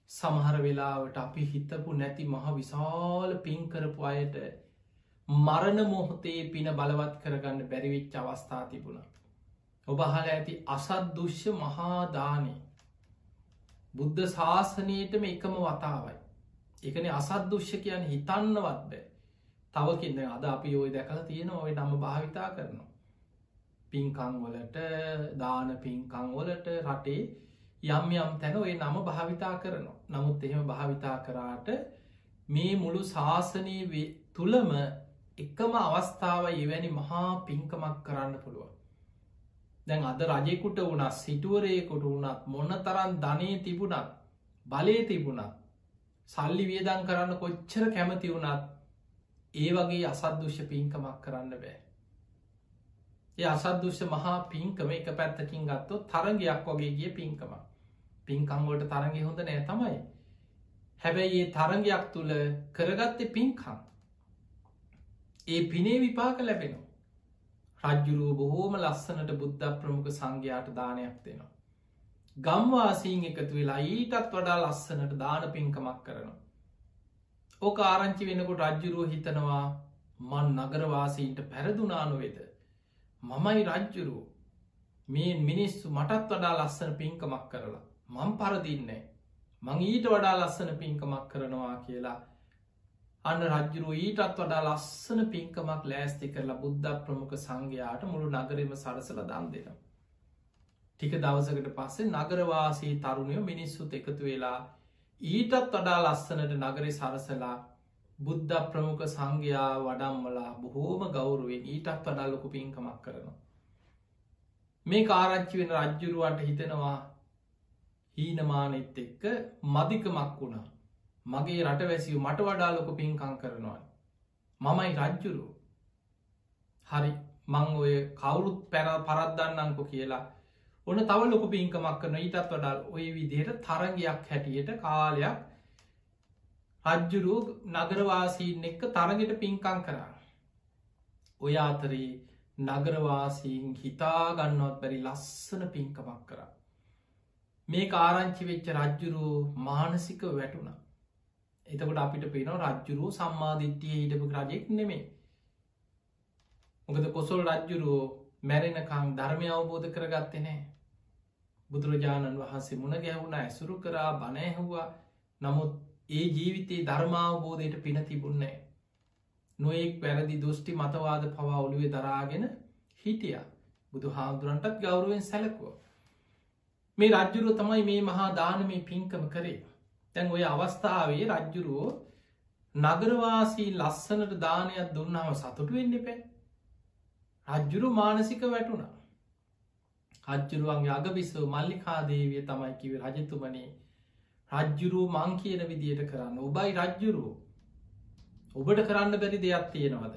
සමහර වෙලාවට අපි හිතපු නැති මහ විශාල පින් කරපු අයට මරණ මොහොතේ පින බලවත් කරගන්න බැරිවිච්ච අවස්ථා තිබුණ. ඔබහල ඇති අසද්දුෂ්‍ය මහාදානය බුද්ධ ශාසනයටම එකම වතාවයි. එකන අසද්දුෂ්‍ය කියන් හිතන්නවත් බෑ. තව කියන්න අද අපි ඔය දැකල තියෙන ඔය නම භාවිතා කරනවා. පින්කංවලට දාන පින්කංවලට රටේ යම් යම් තැන ඔය නම භාවිතා කරනවා. නමුත් එහෙම භාවිතා කරාට මේ මුළු ශාසනය තුළම එකම අවස්ථාව එවැනි මහා පින්කමක් කරන්න පුළුවන්. දැන් අද රජෙකුට වුණත් සිටුවරයකුට වුණත් මොන්න තරන් ධනය තිබුණත් බලය තිබුණත් සල්ලි වියදන් කරන්න කොච්චර කැමති වුණත් ඒ වගේ අසද්දුෂ පින්කමක් කරන්න බෑ. ඒ අසද්දුෂ මහා පින්කම එක පැත්තකින් ගත්තො තරගයක් වගේ ගිය පින්කම පින්කංවලට තරග හොඳ නෑ තමයි. හැබැයි ඒ තරගයක් තුළ කරගත්තේ පින්කම්. ඒ පිනේ විපාක ලැබෙනවා. රජ්ජුරුව බොහෝම ලස්සනට බුද්ධ ප්‍රමුඛ සංඝයාට දානයක් දෙනවා. ගම්වාසීන් එකතු වෙලා ඊටත් වඩා ලස්සනට දාන පින්කමක් කරනවා. ඕක ආරංචි වෙනකොට රජ්ජුරුව හිතනවා මන් නගරවාසීන්ට පැරදුනානු වෙද මමයි රජ්ජුරු මේ මිනිස්සු මටත් වඩා ලස්සන පින්කමක් කරලා මං පරදින්නේ. මං ඊට වඩා ලස්සන පින්කමක් කරනවා කියලා අන්න රජ්ජුරුව ඊටත් වඩා ලස්සන පින්කමක් ලෑස්ති කරලා බුද්ධ ප්‍රමුඛ සංඝයාට මුළු නගරම සරසල දම් දෙෙන. ටික දවසකට පස්සේ නගරවාසී තරුණයෝ මිනිස්සුත් එකතු වෙලා ඊටත් වඩා ලස්සනට නගරි සරසලා බුද්ධ ප්‍රමුඛ සංඝයා වඩම්මලා බොහෝම ගෞරුවෙන් ඊටත් වඩා ලොකු පින්කමක් කරනවා. මේ කාරච්චි වෙන රජ්ජුරුවන්ට හිතෙනවා හීනමානෙත් එක්ක මදිකමක් වුණා මගේ රටවැසිව මට වඩා ලොක පින්කං කරනවා. මමයි රජ්ජුරු හරි මං ඔය කවුරුත් පැර පරද්දන්නංකො කියලා ඔන්න තව ලොක පින්කමක් කරන ඊටත් වඩා ඔය විදියට තරගයක් හැටියට කාලයක් රජ්ජුරුව නගරවාසීන් එක්ක තරගෙට පින්කං කරා. ඔය අතරේ නගරවාසීන් හිතාගන්නවත් බැරි ලස්සන පින්කමක් කරා. මේ කාරංචි වෙච්ච රජ්ජුරුව මානසික වැටුණ. එතකොට අපිට පේන රජ්ජුරුව සම්මාධිට්ටිය හිටපු රජෙක් නෙමේ. මොකද කොසොල් රජ්ජුරුවෝ මැරෙනකං ධර්මය අවබෝධ කරගත්තේ නෑ. බුදුරජාණන් වහන්සේ මුණ ගැවුණ ඇසුරු කරා බණෑහුවා නමුත් ඒ ජීවිතයේ ධර්මාවබෝධයට පින තිබුන්නේ. නොයෙක් වැරදි දෘෂ්ටි මතවාද පවා ඔළුවේ දරාගෙන හිටිය බුදු හාමුදුරන්ටත් ගෞරුවෙන් සැලකුව. මේ රජ්ජුරුව තමයි මේ මහා දානමේ පින්කම කරේ. තැන් ඔය අවස්ථාවේ රජ්ජුරුවෝ නගරවාසී ලස්සනට දානයක් දුන්නාව සතුටු වෙන්න එපෑ. රජ්ජුරු මානසික වැටුණ. රජ්ජුරුවන්ගේ අගබිස්සව මල්ලිකාදේවිය තමයි කිව රජතුමනේ රජ්ජුරුව මං කියන විදියට කරන්න ඔබයි රජ්ජුරුව ඔබට කරන්න බැරි දෙයක් තියෙනවද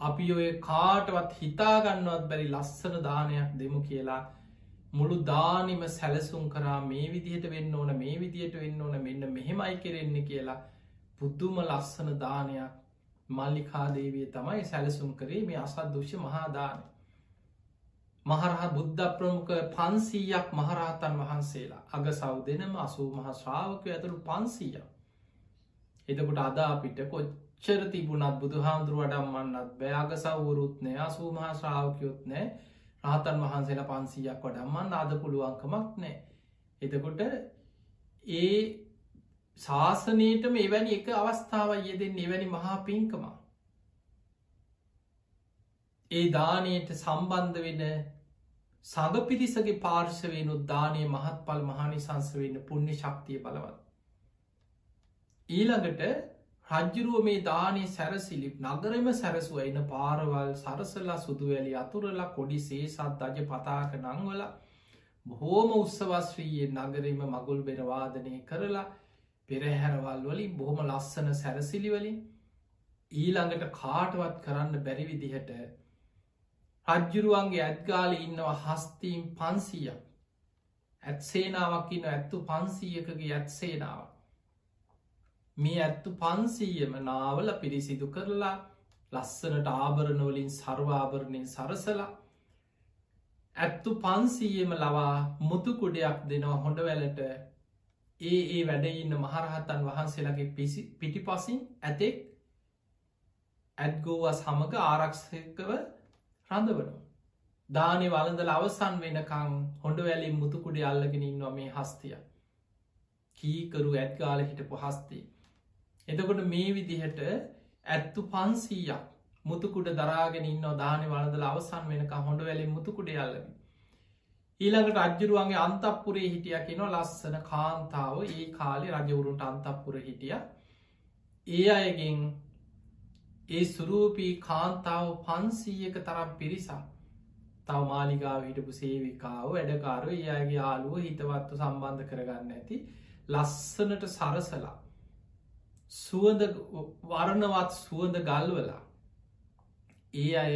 අපි ඔය කාටවත් හිතාගන්නවත් බැරි ලස්සන දානයක් දෙමු කියලා මුළු දානිම සැලසුම් කරා මේ විදිහට වෙන්න ඕන මේ විදියට වෙන්න ඕන මෙන්න මෙහෙමයි කෙරෙන්නේ කියලා පුද්දුම ලස්සන දානයක් මල්ලිකාදේවිය තමයි සැලසුම් කරේ මේ අසත් දුෂ්‍ය මහාදානය මහරහ බුද්ධ ප්‍රමුඛ පන්සීයක් මහරහතන් වහන්සේලා. අග සව් දෙනම අසූ මහ ශ්‍රාවකය ඇතුළු පන්සීය එතකොට අද අපිට කොච්චර තිබුණත් බුදු හාමුදුරුව වඩම්මන්නත් බෑග සවුරුත්නෑ අසූ මහා ශ්‍රාවකයොත් නෑ. රහතන් වහන්සේලා පන්සීයක් වඩම්මන්න අද පුළුවන්කමක් නෑ. එතකොට ඒ ශාසනයටම එවැනි එක අවස්ථාව යෙදෙන් එවැනි මහා පින්කමා ඒ දානයට සම්බන්ධ වෙන සඟ පිරිසගේ පාර්ශවයන උද්දානය මහත් පල් මහනිසංස වෙන්න පුුණ්‍ය ශක්තිය බලවත්. ඊළඟට රජ්ජුරුව මේ දානය සැරසිලිප් නගරම සැරසුව. එන පාරවල් සරසලා සුදුවැලි අතුරලා කොඩි සේසත් දජ පතාක නංවල බොහෝම උත්සවස්ශ්‍රීයේ නගරීම මගුල් බෙරවාදනය කරලා පෙරහැරවල් වලින් බොහොම ලස්සන සැරසිලිවලින් ඊළඟට කාටවත් කරන්න බැරි විදිහට රජ්ජුරුවන්ගේ ඇත්ගාල ඉන්නවා හස්තීම් පන්සීයක්. ඇත්සේනාවක් ඉන්න ඇත්තු පන්සීයකගේ ඇත්සේනාව මේ ඇත්තු පන්සීයම නාවල පිරිසිදු කරලා ලස්සනට ආභරණවලින් සර්වාභරණයෙන් සරසලා ඇත්තු පන්සීයම ලවා මුතුකුඩයක් දෙනවා හොඳ වැලට ඒ ඒ වැඩඉන්න මහරහතන් වහන්සේලගේ පිසි පිටිපසින් ඇතෙක් ඇත්ගෝව සමඟ ආරක්ෂකව රඳවනවා. දානෙ වලඳල අවසන් වෙනකං හොඩ වැලින් මුතුකුඩේ අල්ලගෙන ඉන්නවා මේ හස්තිය. කීකරු ඇත්ගාල හිටපු හස්තේ. එතකොට මේ විදිහට ඇත්තු පන්සීයක් මුතුකුඩ දරාගෙන ඉන්න දානෙ වලදල අවසන් වෙනක හොඩ වැලින් මුතුකුඩේ අල්ලගෙන. ඊළඟට රජ්ජරුවන්ගේ අන්තපුරේ හිටිය කෙන ලස්සන කාන්තාව ඒ කාලෙ රජවරුන්ට අන්තපුර හිටිය ඒ අයගෙන් ඒ සුරූපී කාන්තාව පන්සීයක තරම් පිරිසා තව මාලිගාව හිටපු සේවිකාව වැඩකාරු ඒයාගේ යාලුව හිතවත්තු සම්බන්ධ කරගන්න ඇති ලස්සනට සරසලා සුවඳ වරණවත් සුවඳ ගල්වලා ඒ අය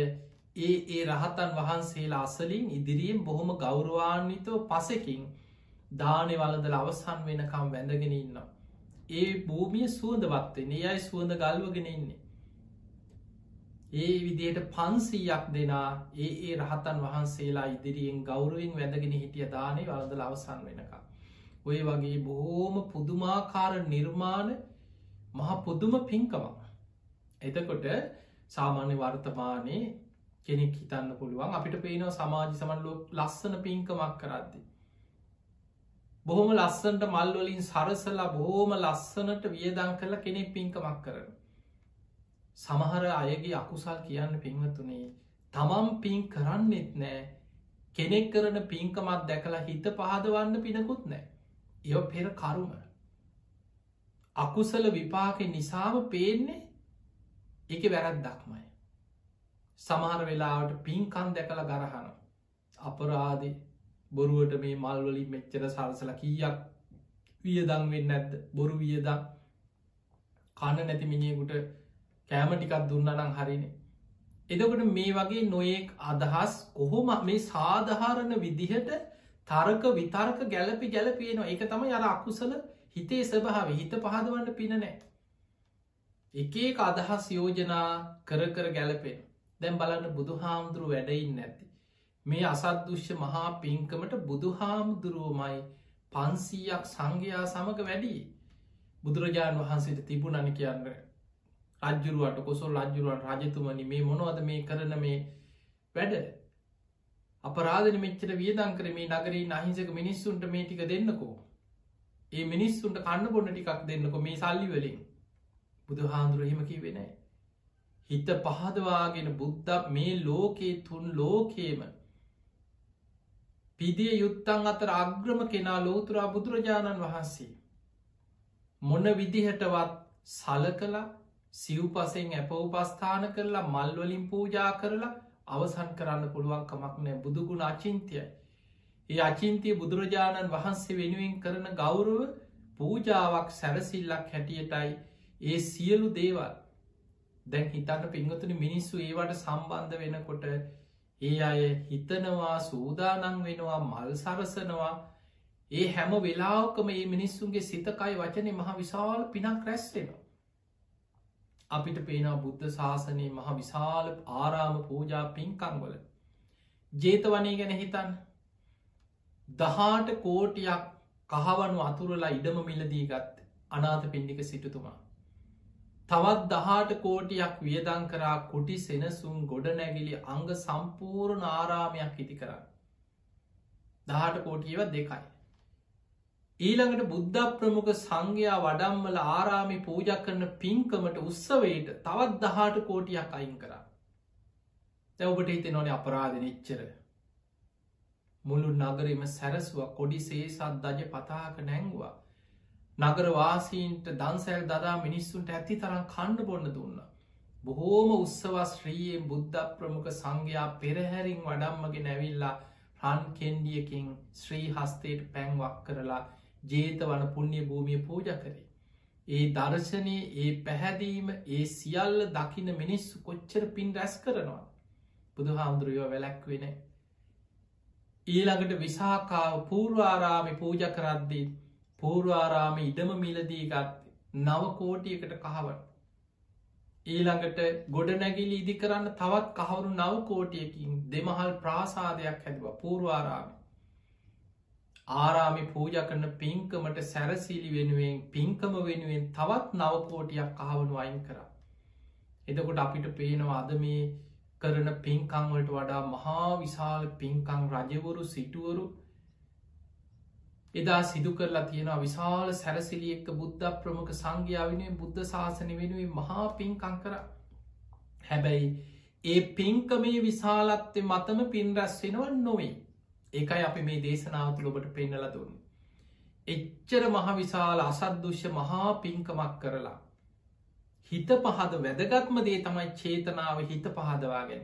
ඒ ඒ රහතන් වහන්සේලා අසලින් ඉදිරියෙන් බොහොම ගෞරවාන්විතව පසකින් දානෙ වලදල අවසන් වෙනකම් වැඳගෙන ඉන්නවා. ඒ භූමිය සුවඳවත්තේ ඒ අයි සුවඳ ගල්වගෙන ඉන්නේ. ඒ විදියට පන්සීයක් දෙනා ඒ ඒ රහතන් වහන්සේලා ඉදිරියෙන් ගෞරුවෙන් වැදගෙන හිටිය දානේ වලදල අවසන් වෙනක. ඔය වගේ බොහෝම පුදුමාකාර නිර්මාණ මහ පුදුම පින්කමක්. එතකොට සාමාන්‍ය වර්තමානයේ කෙනෙක් හිතන්න පුළුවන් අපිට පේනව සමාජි සමන්ලෝ ලස්සන පින්කමක් කරද්දි. බොහොම ලස්සන්ට මල්වලින් සරසලා බොහෝම ලස්සනට වියදං කරලා කෙනෙක් පින්කමක් කරන. සමහර අයගේ අකුසල් කියන්න පින්වතුනේ තමම් පින් කරන්නෙත් නෑ කෙනෙක් කරන පින්කමත් දැකලා හිත පහදවන්න පිනකුත් නෑ එය පෙර කරුම අකුසල විපාක නිසාම පේන්නේ? එක වැරත් දක්මයි සමහර වෙලාවට පින්කන් දැකළ ගරහන අපරාධ බොරුවට මේ මල්වලින් මෙච්චර සරසල කීයක් වියදං වෙන්න ඇත්ද බොරු වියදම්. කන්න නැති මිනිියකුට කෑම ටිකක් දුන්නනම් හරිනේ. එදකට මේ වගේ නොයෙක් අදහස් කොහොම මේ සාධහාරණ විදිහට තරක විතර්ක ගැලපි ගැලපියනවා එක තම යර අකුසල හිතේ සභාව හිත පහදවන්න පිනනෑ. එකඒ අදහස් යෝජනා කර කර ගැලපෙන දැම් බලන්න බුදු හාමුදුරුව වැඩයින්න ඇති. මේ අසද්දුෂ්‍ය මහා පින්කමට බුදු හාමුදුරුවමයි පන්සීයක් සංඝයා සමඟ වැඩි. බුදුරජාණන් වහන්සේට තිබුණනි කියන්න රජ්ජුරුවට කොසොල් රජ්ජුරුවන් රජතුමනි මේ මොනවද මේ කරන මේ වැඩ අපරාධන මෙච්චර වියදං කර මේ නගරී අහිංසක මිනිස්සුන්ට මේ ටික දෙන්නකෝ ඒ මිනිස්සුන්ට කන්න බොන්න ටිකක් දෙන්නකො මේ සල්ලි වලින්. බුදු හාන්දුරහිමකි වෙන හිත පහදවාගෙන බුද්ධ මේ ලෝකයේ තුන් ලෝකේම පිදිය යුත්තන් අතර අග්‍රම කෙනා ලෝතුරා බුදුරජාණන් වහන්සේ මොන විදිහටවත් සල කලා සිව්පසෙන් ඇප උපස්ථාන කරලා මල්වලින් පූජා කරලා අවසන් කරන්න පුළුවන්කමක් නෑ. බුදුගුණ අචින්තියයි. ඒ අචින්තිය බුදුරජාණන් වහන්සේ වෙනුවෙන් කරන ගෞරුව පූජාවක් සැරසිල්ලක් හැටියටයි ඒ සියලු දේවල්. දැන් හිතන්න පින්ගතුන මිනිස්සු ඒවට සම්බන්ධ වෙනකොට ඒ අය හිතනවා සූදානං වෙනවා මල් සරසනවා. ඒ හැම වෙලාවකම ඒ මිනිස්සුන්ගේ සිතකයි වචනය මහ විශාල පිනක් රැස්වෙනවා. අපිට පේනා බුද්ධ ශාසනයේ මහ විශාල ආරාම පූජා පින්කංවල ජේතවනය ගැන හිතන් දහාට කෝටියක් කහවනු අතුරලා ඉඩම මිලදී ගත් අනාත පින්ඩික සිටුතුමා. තවත් දහාට කෝටියක් වියදං කරා කුටි සෙනසුම් ගොඩ නැගිලි අංග සම්පූර්ණ ආරාමයක් හිති කරන්න. දහට කෝටියව දෙකයි. ඊළඟට බුද්ධ ප්‍රමුඛ සංඝයා වඩම්මල ආරාමි පූජ කරන පින්කමට උත්සවයට තවත් දහට කෝටියක් අයින් කර. තැවබට හිත නොන අපරාධ නිච්චර. මුළු නගරම සැරසුව කොඩි සේසත් දජ පතාක නැංගවා. නගරවාසීන්ට දන්සැල් දදා මිනිස්සුන්ට ඇති තරම් කණ්ඩ බොන්න දුන්න. බොහෝම උත්සවස්ශ්‍රීයෙන් බුද්ධ ප්‍රමුඛ සංඝයා පෙරහැරින් වඩම්මගේ නැවිල්ලා රන් කෙන්ඩියකින් ශ්‍රී හස්තයට පැන්වක් කරලා ජේත වන පුුණ්‍ය භූමිය පූජ කරේ. ඒ දර්ශනය ඒ පැහැදීම ඒ සියල්ල දකින මිනිස්සු කොච්චර පින් රැස් කරනවා බුදු හාමුදුරුවෝ වැලැක් වෙන ඊළඟට විසාකාව පූර්වාරාමි පූජ කරද්දී පූර්වාරාම ඉඩම මිලදී ගත් නව කෝටියකට කහවට ඊළඟට ගොඩනැගිලි ඉදි කරන්න තවත් කහවරු නව කෝටියකින් දෙමහල් ප්‍රාසාදයක් හැදව පූර්වාරාම. ආරාමි පූජ කරන පින්කමට සැරසිලි වෙනුවෙන් පින්කම වෙනුවෙන් තවත් නවකෝටියක් කහවනු අයින් කර. එතකොට අපිට පේනවා අද මේ කරන පින්කංවලට වඩා මහා විශාල පින්කං රජවරු සිටුවරු එදා සිදු කරලා තියෙනවා. විශාල සැරසිලි එක්ක බුද්ධ ප්‍රමුඛ සංඝ්‍යාවනේ බුද්ධ ශාසන වෙනුවෙන් මහා පින්කං කර. හැබැයි ඒ පින්කමේ විශාලත්තේ මතම පින් රැස් වෙනව නොවේ. ඒකයි අපි මේ දේශනාවතු ලොබට පෙන්නල දුන්න. එච්චර මහ විශාල අසද්දුෂ්‍ය මහා පින්කමක් කරලා හිත පහද වැදගත්ම දේ තමයි චේතනාව හිත පහදවාගෙන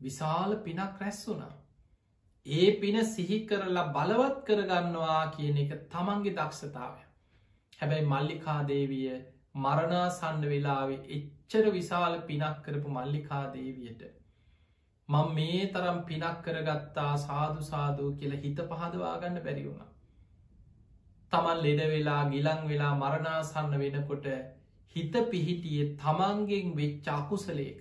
විශාල පිනක් රැස් වුනා ඒ පින සිහි කරලා බලවත් කරගන්නවා කියන එක තමන්ගේ දක්ෂතාවය. හැබැයි මල්ලිකාදේවිය මරණාසන්න වෙලාවේ එච්චර විශාල පිනක් කරපු මල්ලිකාදේවියට. මං මේ තරම් පිනක් කරගත්තා සාදු සාදූ කියල හිත පහදවාගන්න බැරිවුණ. තමන් ලෙඩ වෙලා ගිලං වෙලා මරණාසන්න වෙනකොට හිත පිහිටිය තමන්ගෙන් වෙච්ච අකුසලේක.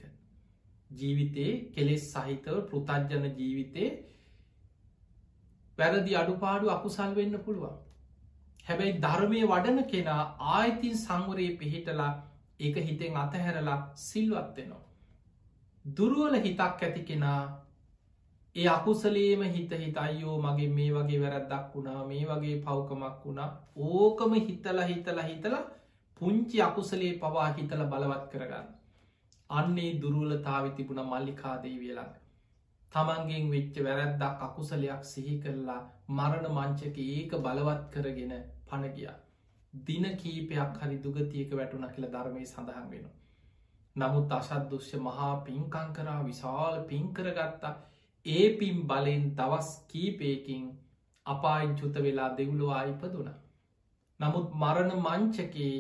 ජීවිතේ කෙලෙස් සහිතව පෘතජ්ජන ජීවිතේ වැරදි අඩුපාඩු අකුසල් වෙන්න පුළුවන්. හැබැයි ධර්මය වඩන කෙනා ආයිතින් සංවරයේ පිහිටලා එක හිතෙන් අතහැරලා සිල්වත්වෙනවා. දුරුවල හිතක් ඇති කෙනා ඒ අකුසලේම හිත හිත අයෝ මගේ මේ වගේ වැරැද්දක් වුණා මේ වගේ පවකමක් වුණා ඕකම හිතල හිතල හිතල පුංචි අකුසලේ පවා හිතල බලවත් කරගන්න. අන්නේ දුරුවලතාවි තිබුණ මල්ලිකාදේ වියලඟ. තමන්ගෙන් වෙච්ච වැරැද්දක් අකුසලයක් සිහි කරලා මරණ මංචක ඒක බලවත් කරගෙන පණගිය. දින කීපයක් හරි දුගතියක වැටුන කියල ධර්මය සඳහන් වෙන. නමුත් අශද්දුෂ්‍ය මහා පින්කං කරා විශාල පින්කරගත්තා ඒ පින් බලෙන් දවස් කීපයකින් අපායින් චුත වෙලා දෙව්ලවා ඉපදුන. නමුත් මරණ මංචකේ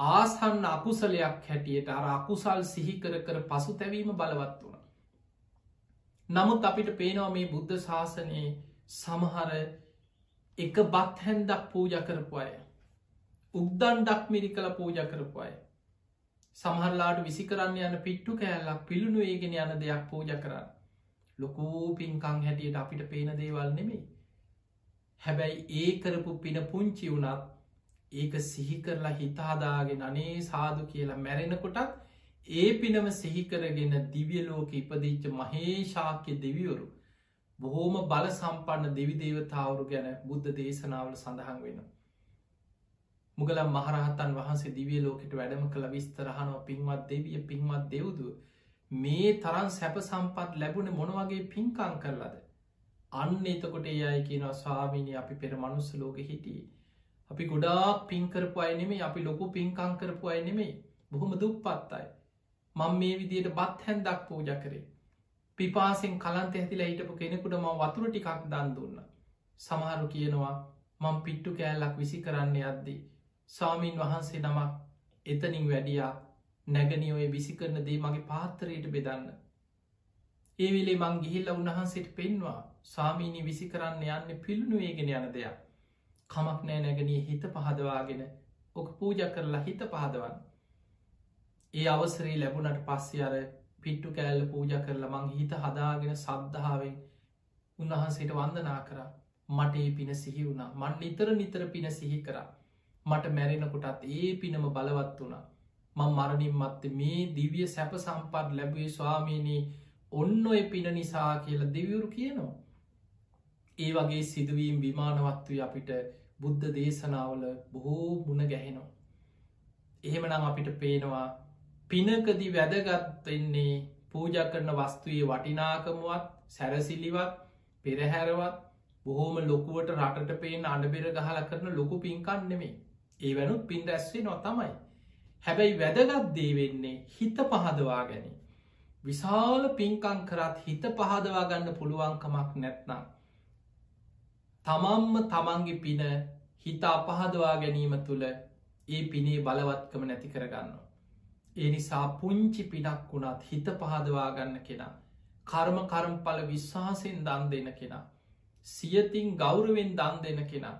ආසන්න අකුසලයක් හැටියට අර අකුසල් සිහිකර කර පසු තැවීම බලවත් වුණ. නමුත් අපිට පේනවා මේ බුද්ධ ශාසනයේ සමහර එක බත් හැන්දක් පූජ කරපු අය. උද්දන්ඩක් මිරි කළ පූජ කරපු අය. සමහරලාට විසි කරන්න යන පිට්ටු කෑල්ලක් පිළිුණු ඒගෙන යන දෙයක් පූජ කරන්න. ලොකූ පින්කං හැටියට අපිට පේන දේවල් නෙමෙයි. හැබැයි ඒ කරපු පින පුංචි වුණත් ඒක සිහි කරලා හිතාදාගෙන අනේ සාදු කියලා මැරෙනකොටත් ඒ පිනම සිහිකරගෙන දිවියලෝක ඉපදිච්ච මහේශාක්‍ය දෙවියවරු බොහෝම බල සම්පන්න දෙවි දේවතාවරු ගැන බුද්ධ දේශනාවල සඳහන් වෙන. මුගලම් මහරහතන් වහන්සේ දිවිය ලෝකට වැඩම කළ විස්තරහනව පින්වත් දෙවිය පින්වත් දෙව්දුව මේ තරන් සැප සම්පත් ලැබුණ මොනවගේ පින්කං කරලද. අන්න එතකොට ඒ අයි කියනවා ස්වාමීනි අපි පෙර මනුස්ස ලෝක හිටියේ. අපි ගොඩාක් පින්කරපු අය නෙමේ අපි ලොකු පින්කං කරපු අය නෙමේ බොහොම දුප්පත්තයි. මං මේ විදියට බත් හැන්දක් පූජ කරේ. පිපාසෙන් කලන්ත ඇතිලා හිටපු කෙනෙකුට ම වතුර ටිකක් දන් දුන්න. සමහරු කියනවා මං පිට්ටු කෑල්ලක් විසි කරන්න අද්දී. ස්වාමීන් වහන්සේ නමක් එතනින් වැඩියා නැගනිඔය විසි කරන දේ මගේ පාත්තරයට බෙදන්න. ඒ වෙලේ මං ගිහිල්ල උන්වහන්සේට පෙන්වා ස්වාමීනී විසි කරන්න යන්න පිල්ුණුවේගෙන යන දෙයක්. කමක් නෑ නැගනී හිත පහදවාගෙන ඕක පූජ කරලා හිත පහදවන්න. ඒ අවසරේ ලැබුණට පස්සේ අර පිට්ටු කෑල්ල පූජ කරලා මං හිත හදාගෙන සද්ධාවෙන් උන්වහන්සේට වන්දනා කර මට ඒ පින සිහි වුණා මන් නිතර නිතර පින සිහි කර මට මැරෙනකොටත් ඒ පිනම බලවත් වුණා මං මරණින් මත්ත මේ දිවිය සැප සම්පත් ලැබුවේ ස්වාමීනී ඔන්න ඔය පින නිසා කියලා දෙවියවරු කියනවා. ඒ වගේ සිදුවීම් විමානවත්වය අපිට බුද්ධ දේශනාවල බොහෝ මුණ ගැහෙනවා. එහෙමනම් අපිට පේනවා පිනකදි වැදගත්වෙන්නේ පූජ කරන වස්තුයේ වටිනාකමුවත් සැරසිලිවත් පෙරහැරවත් බොහෝම ලොකුවට රටට පේෙන් අඩබෙර ගහල කරන ලොකු පින්කන් නෙමේ ඒ වැනුත් පින් රැස්වේ නො තමයි. හැබැයි වැදගත් දේ වෙන්නේ හිත පහදවා ගැන විශාල පින්කං කරත් හිත පහදවා ගන්න පුළුවන්කමක් නැත්නම් තමම්ම තමන්ගේ පින හිත අපහදවා ගැනීම තුළ ඒ පිනේ බලවත්කම නැති කරගන්න. ඒ නිසා පුංචි පිනක් වුණත් හිත පහදවා ගන්න කෙනා. කර්ම කරම්පල විශ්වාසයෙන් දන් දෙන කෙනා. සියතින් ගෞරවෙන් දන් දෙන කෙනා.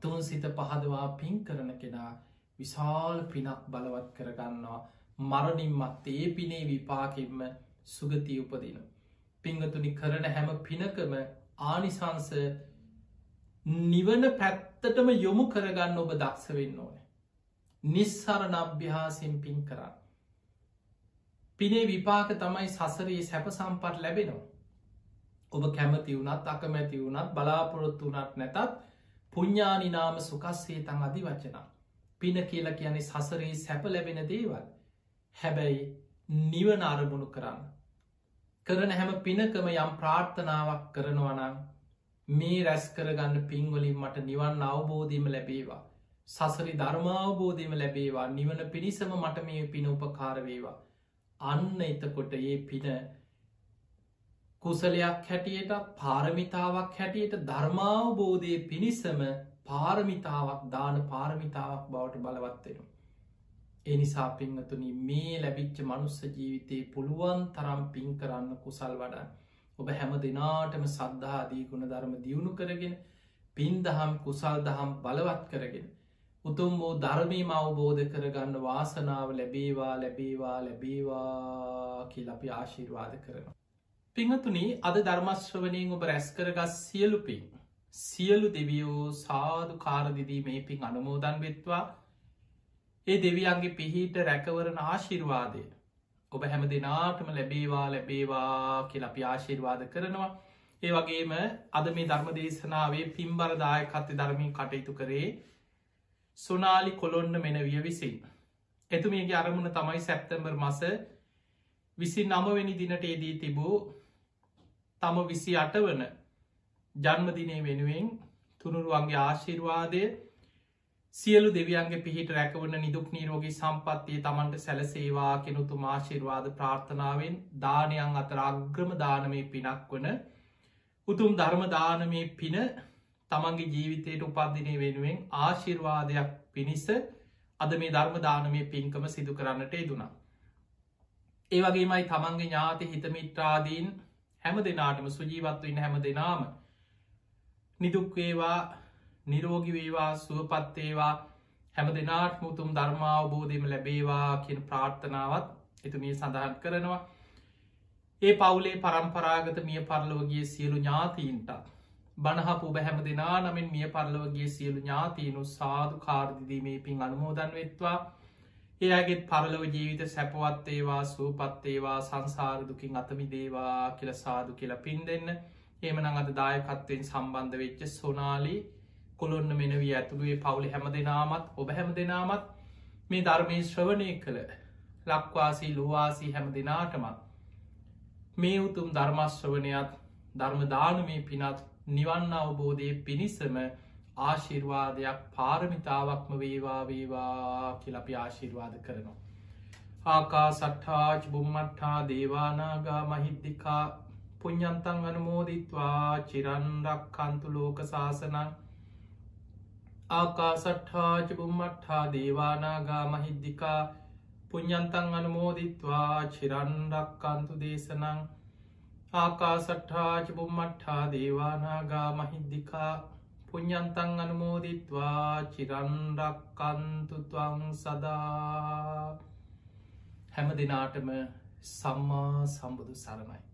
තුන් සිත පහදවා පින් කරන කෙනා විශාල් පිනක් බලවත් කරගන්නවා මරණින් මත් ඒ පිනේ විපාකෙන්ම සුගතිය උපදින. පිංගතුනි කරන හැම පිනකම ආනිසංස නිවන පැත්තටම යොමු කරගන්න ඔබ දක්ෂ වෙන්න ඕන. නිස්සරණ අභ්‍යාසින් පින් කරන්න. පිනේ විපාක තමයි සසරයේ සැප සම්පත් ලැබෙනවා. ඔබ කැමති වුණත් අකමැති වුණත් බලාපොරොත්තු වනත් නැතත් පුඤ්ඥානිනාම සුකස්සේ තං අධි වචනා. පින කියලා කියන්නේ සසරයේ සැප ලැබෙන දේවල්. හැබැයි නිවන අරමුණු කරන්න. කරන හැම පිනකම යම් ප්‍රාර්ථනාවක් කරනවනං මේ රැස් කරගන්න පින්වලින් මට නිවන් අවබෝධීම ලැබේවා. සසරි ධර්මාවබෝධීම ලැබේවා නිවන පිණිසම මට මේ පින උපකාරවේවා. අන්න එතකොට ඒ පින කුසලයක් හැටියට පාරමිතාවක් හැටියට ධර්මාවබෝධය පිණිසම පාරමිතාවක් දාන පාරමිතාවක් බවට බලවත්වෙන. එනිසා පිංහතුනි මේ ලැබිච්ච මනුස්ස ජීවිතයේ පුළුවන් තරම් පින් කරන්න කුසල් වඩන් ඔබ හැම දෙනාටම සද්ධාදී ගුණ ධර්ම දියුණු කරගෙන පින් දහම් කුසල් දහම් බලවත් කරගෙන උතුම් වූ ධර්මීම අවබෝධ කරගන්න වාසනාව ලැබේවා ලැබේවා ලැබේවා කිය අපි ආශිර්වාද කරනවා. පිංහතුනි අද ධර්මශ්‍රවනයෙන් ඔබ රැස් කරගස් සියලු පින් සියලු දෙවියෝ සාධු කාරදිදී මේ පින් අනුමෝදන් වෙත්වා ඒ දෙවියන්ගේ පිහිට රැකවරන ආශිර්වාදය. ඔබ හැම දෙනාටම ලැබේවා ලැබේවා කියල අපි ආශිර්වාද කරනවා. ඒ වගේම අද මේ ධර්ම දේශනාවේ පින්බරදාය කත්ත ධර්මින් කටයුතු කරේ සුනාලි කොළොන්න මෙන විය විසින්. එතුමේගේ අරමුණ තමයි සැප්තම්බර් මස විසි නමවෙනි දිනට ඒදී තිබූ තම විසි අට වන ජන්මදිනය වෙනුවෙන් තුනුරුවන්ගේ ආශිර්වාදය සියලු දෙවියන්ගේ පිහිට රැකවන නිදුක් නීරෝගී සම්පත්තිය තමන්ට සැලසේවා කෙනුතු ආශිර්වාද ප්‍රාර්ථනාවෙන් දානයන් අතර අග්‍රම දානමේ පිනක් වන උතුම් ධර්මදානමේ පින තමන්ගේ ජීවිතයට උපද්ධිනය වෙනුවෙන් ආශිර්වාදයක් පිණිස අද මේ ධර්මදානමය පින්කම සිදු කරන්නට යෙදුණා. ඒ වගේමයි තමන්ගේ ඥාති හිතමිත්‍රාදීන් හැම දෙනාටම සුජීවත්වන්න හැම දෙනාම නිදුක්වේවා නිරෝගිවේවා සුවපත්තේවා හැම දෙනාට මුතුම් ධර්මාවබෝධයම ලැබේවා කියන ප්‍රාර්ථනාවත් එතුමිය සඳහන් කරනවා. ඒ පවුලේ පරම්පරාගත මිය පරලවගේ සියලු ඥාතීන්ට බණහපු බැහැම දෙනා නමින් මිය පරලවගේ සියලු ඥාතීනු සාධු කාර්දිදීමේ පින් අනුමෝදන් වෙත්වා. එයාගෙත් පරලව ජීවිත සැපවත්තේවා සූපත්තේවා සංසාරදුකින් අතමි දේවා කියල සාදු කියලා පින් දෙන්න. ඒමනං අද දායකත්වයෙන් සම්බන්ධ වෙච්ච සොනාලි කොළොන්න මෙනවී ඇතුළුවේ පවුලි හැම දෙනාමත් ඔබ හැම දෙනාමත් මේ ධර්මය ශ්‍රවණය කළ ලක්වාසී ලුවාසී හැම දෙනාටමත් මේ උතුම් ධර්මශ්‍රවනයත් ධර්මදානමේ පිනත් නිවන්න අවබෝධය පිණිසම ආශිර්වාදයක් පාරමිතාවක්ම වේවා වේවා කියලපි ආශිර්වාද කරනවා. ආකා සට්ඨාච් බුම්මට්ටා දේවානාගා මහිද්දිකා පුഞ්ඥන්තන් අනුමෝදිත්වා චිරන්රක් කන්තු ලෝක සාසනන් ආකා සට්ඨාච බුම්මට්ටා දේවානාගා මහිද්දිකා පුഞ්ඥන්තන් අනුමෝදිත්වා චිරන්රක් කන්තු දේශනං ආකා සට්ඨාච බුම්මට්ටා දේවානාගා මහිද්දිකා පුඤ්ඥන්තන් අනුමෝදිත්වා චිරන්ඩක්කන්තුතුවං සදා හැම දෙනාටම සම්මා සම්බුදු සරණයි.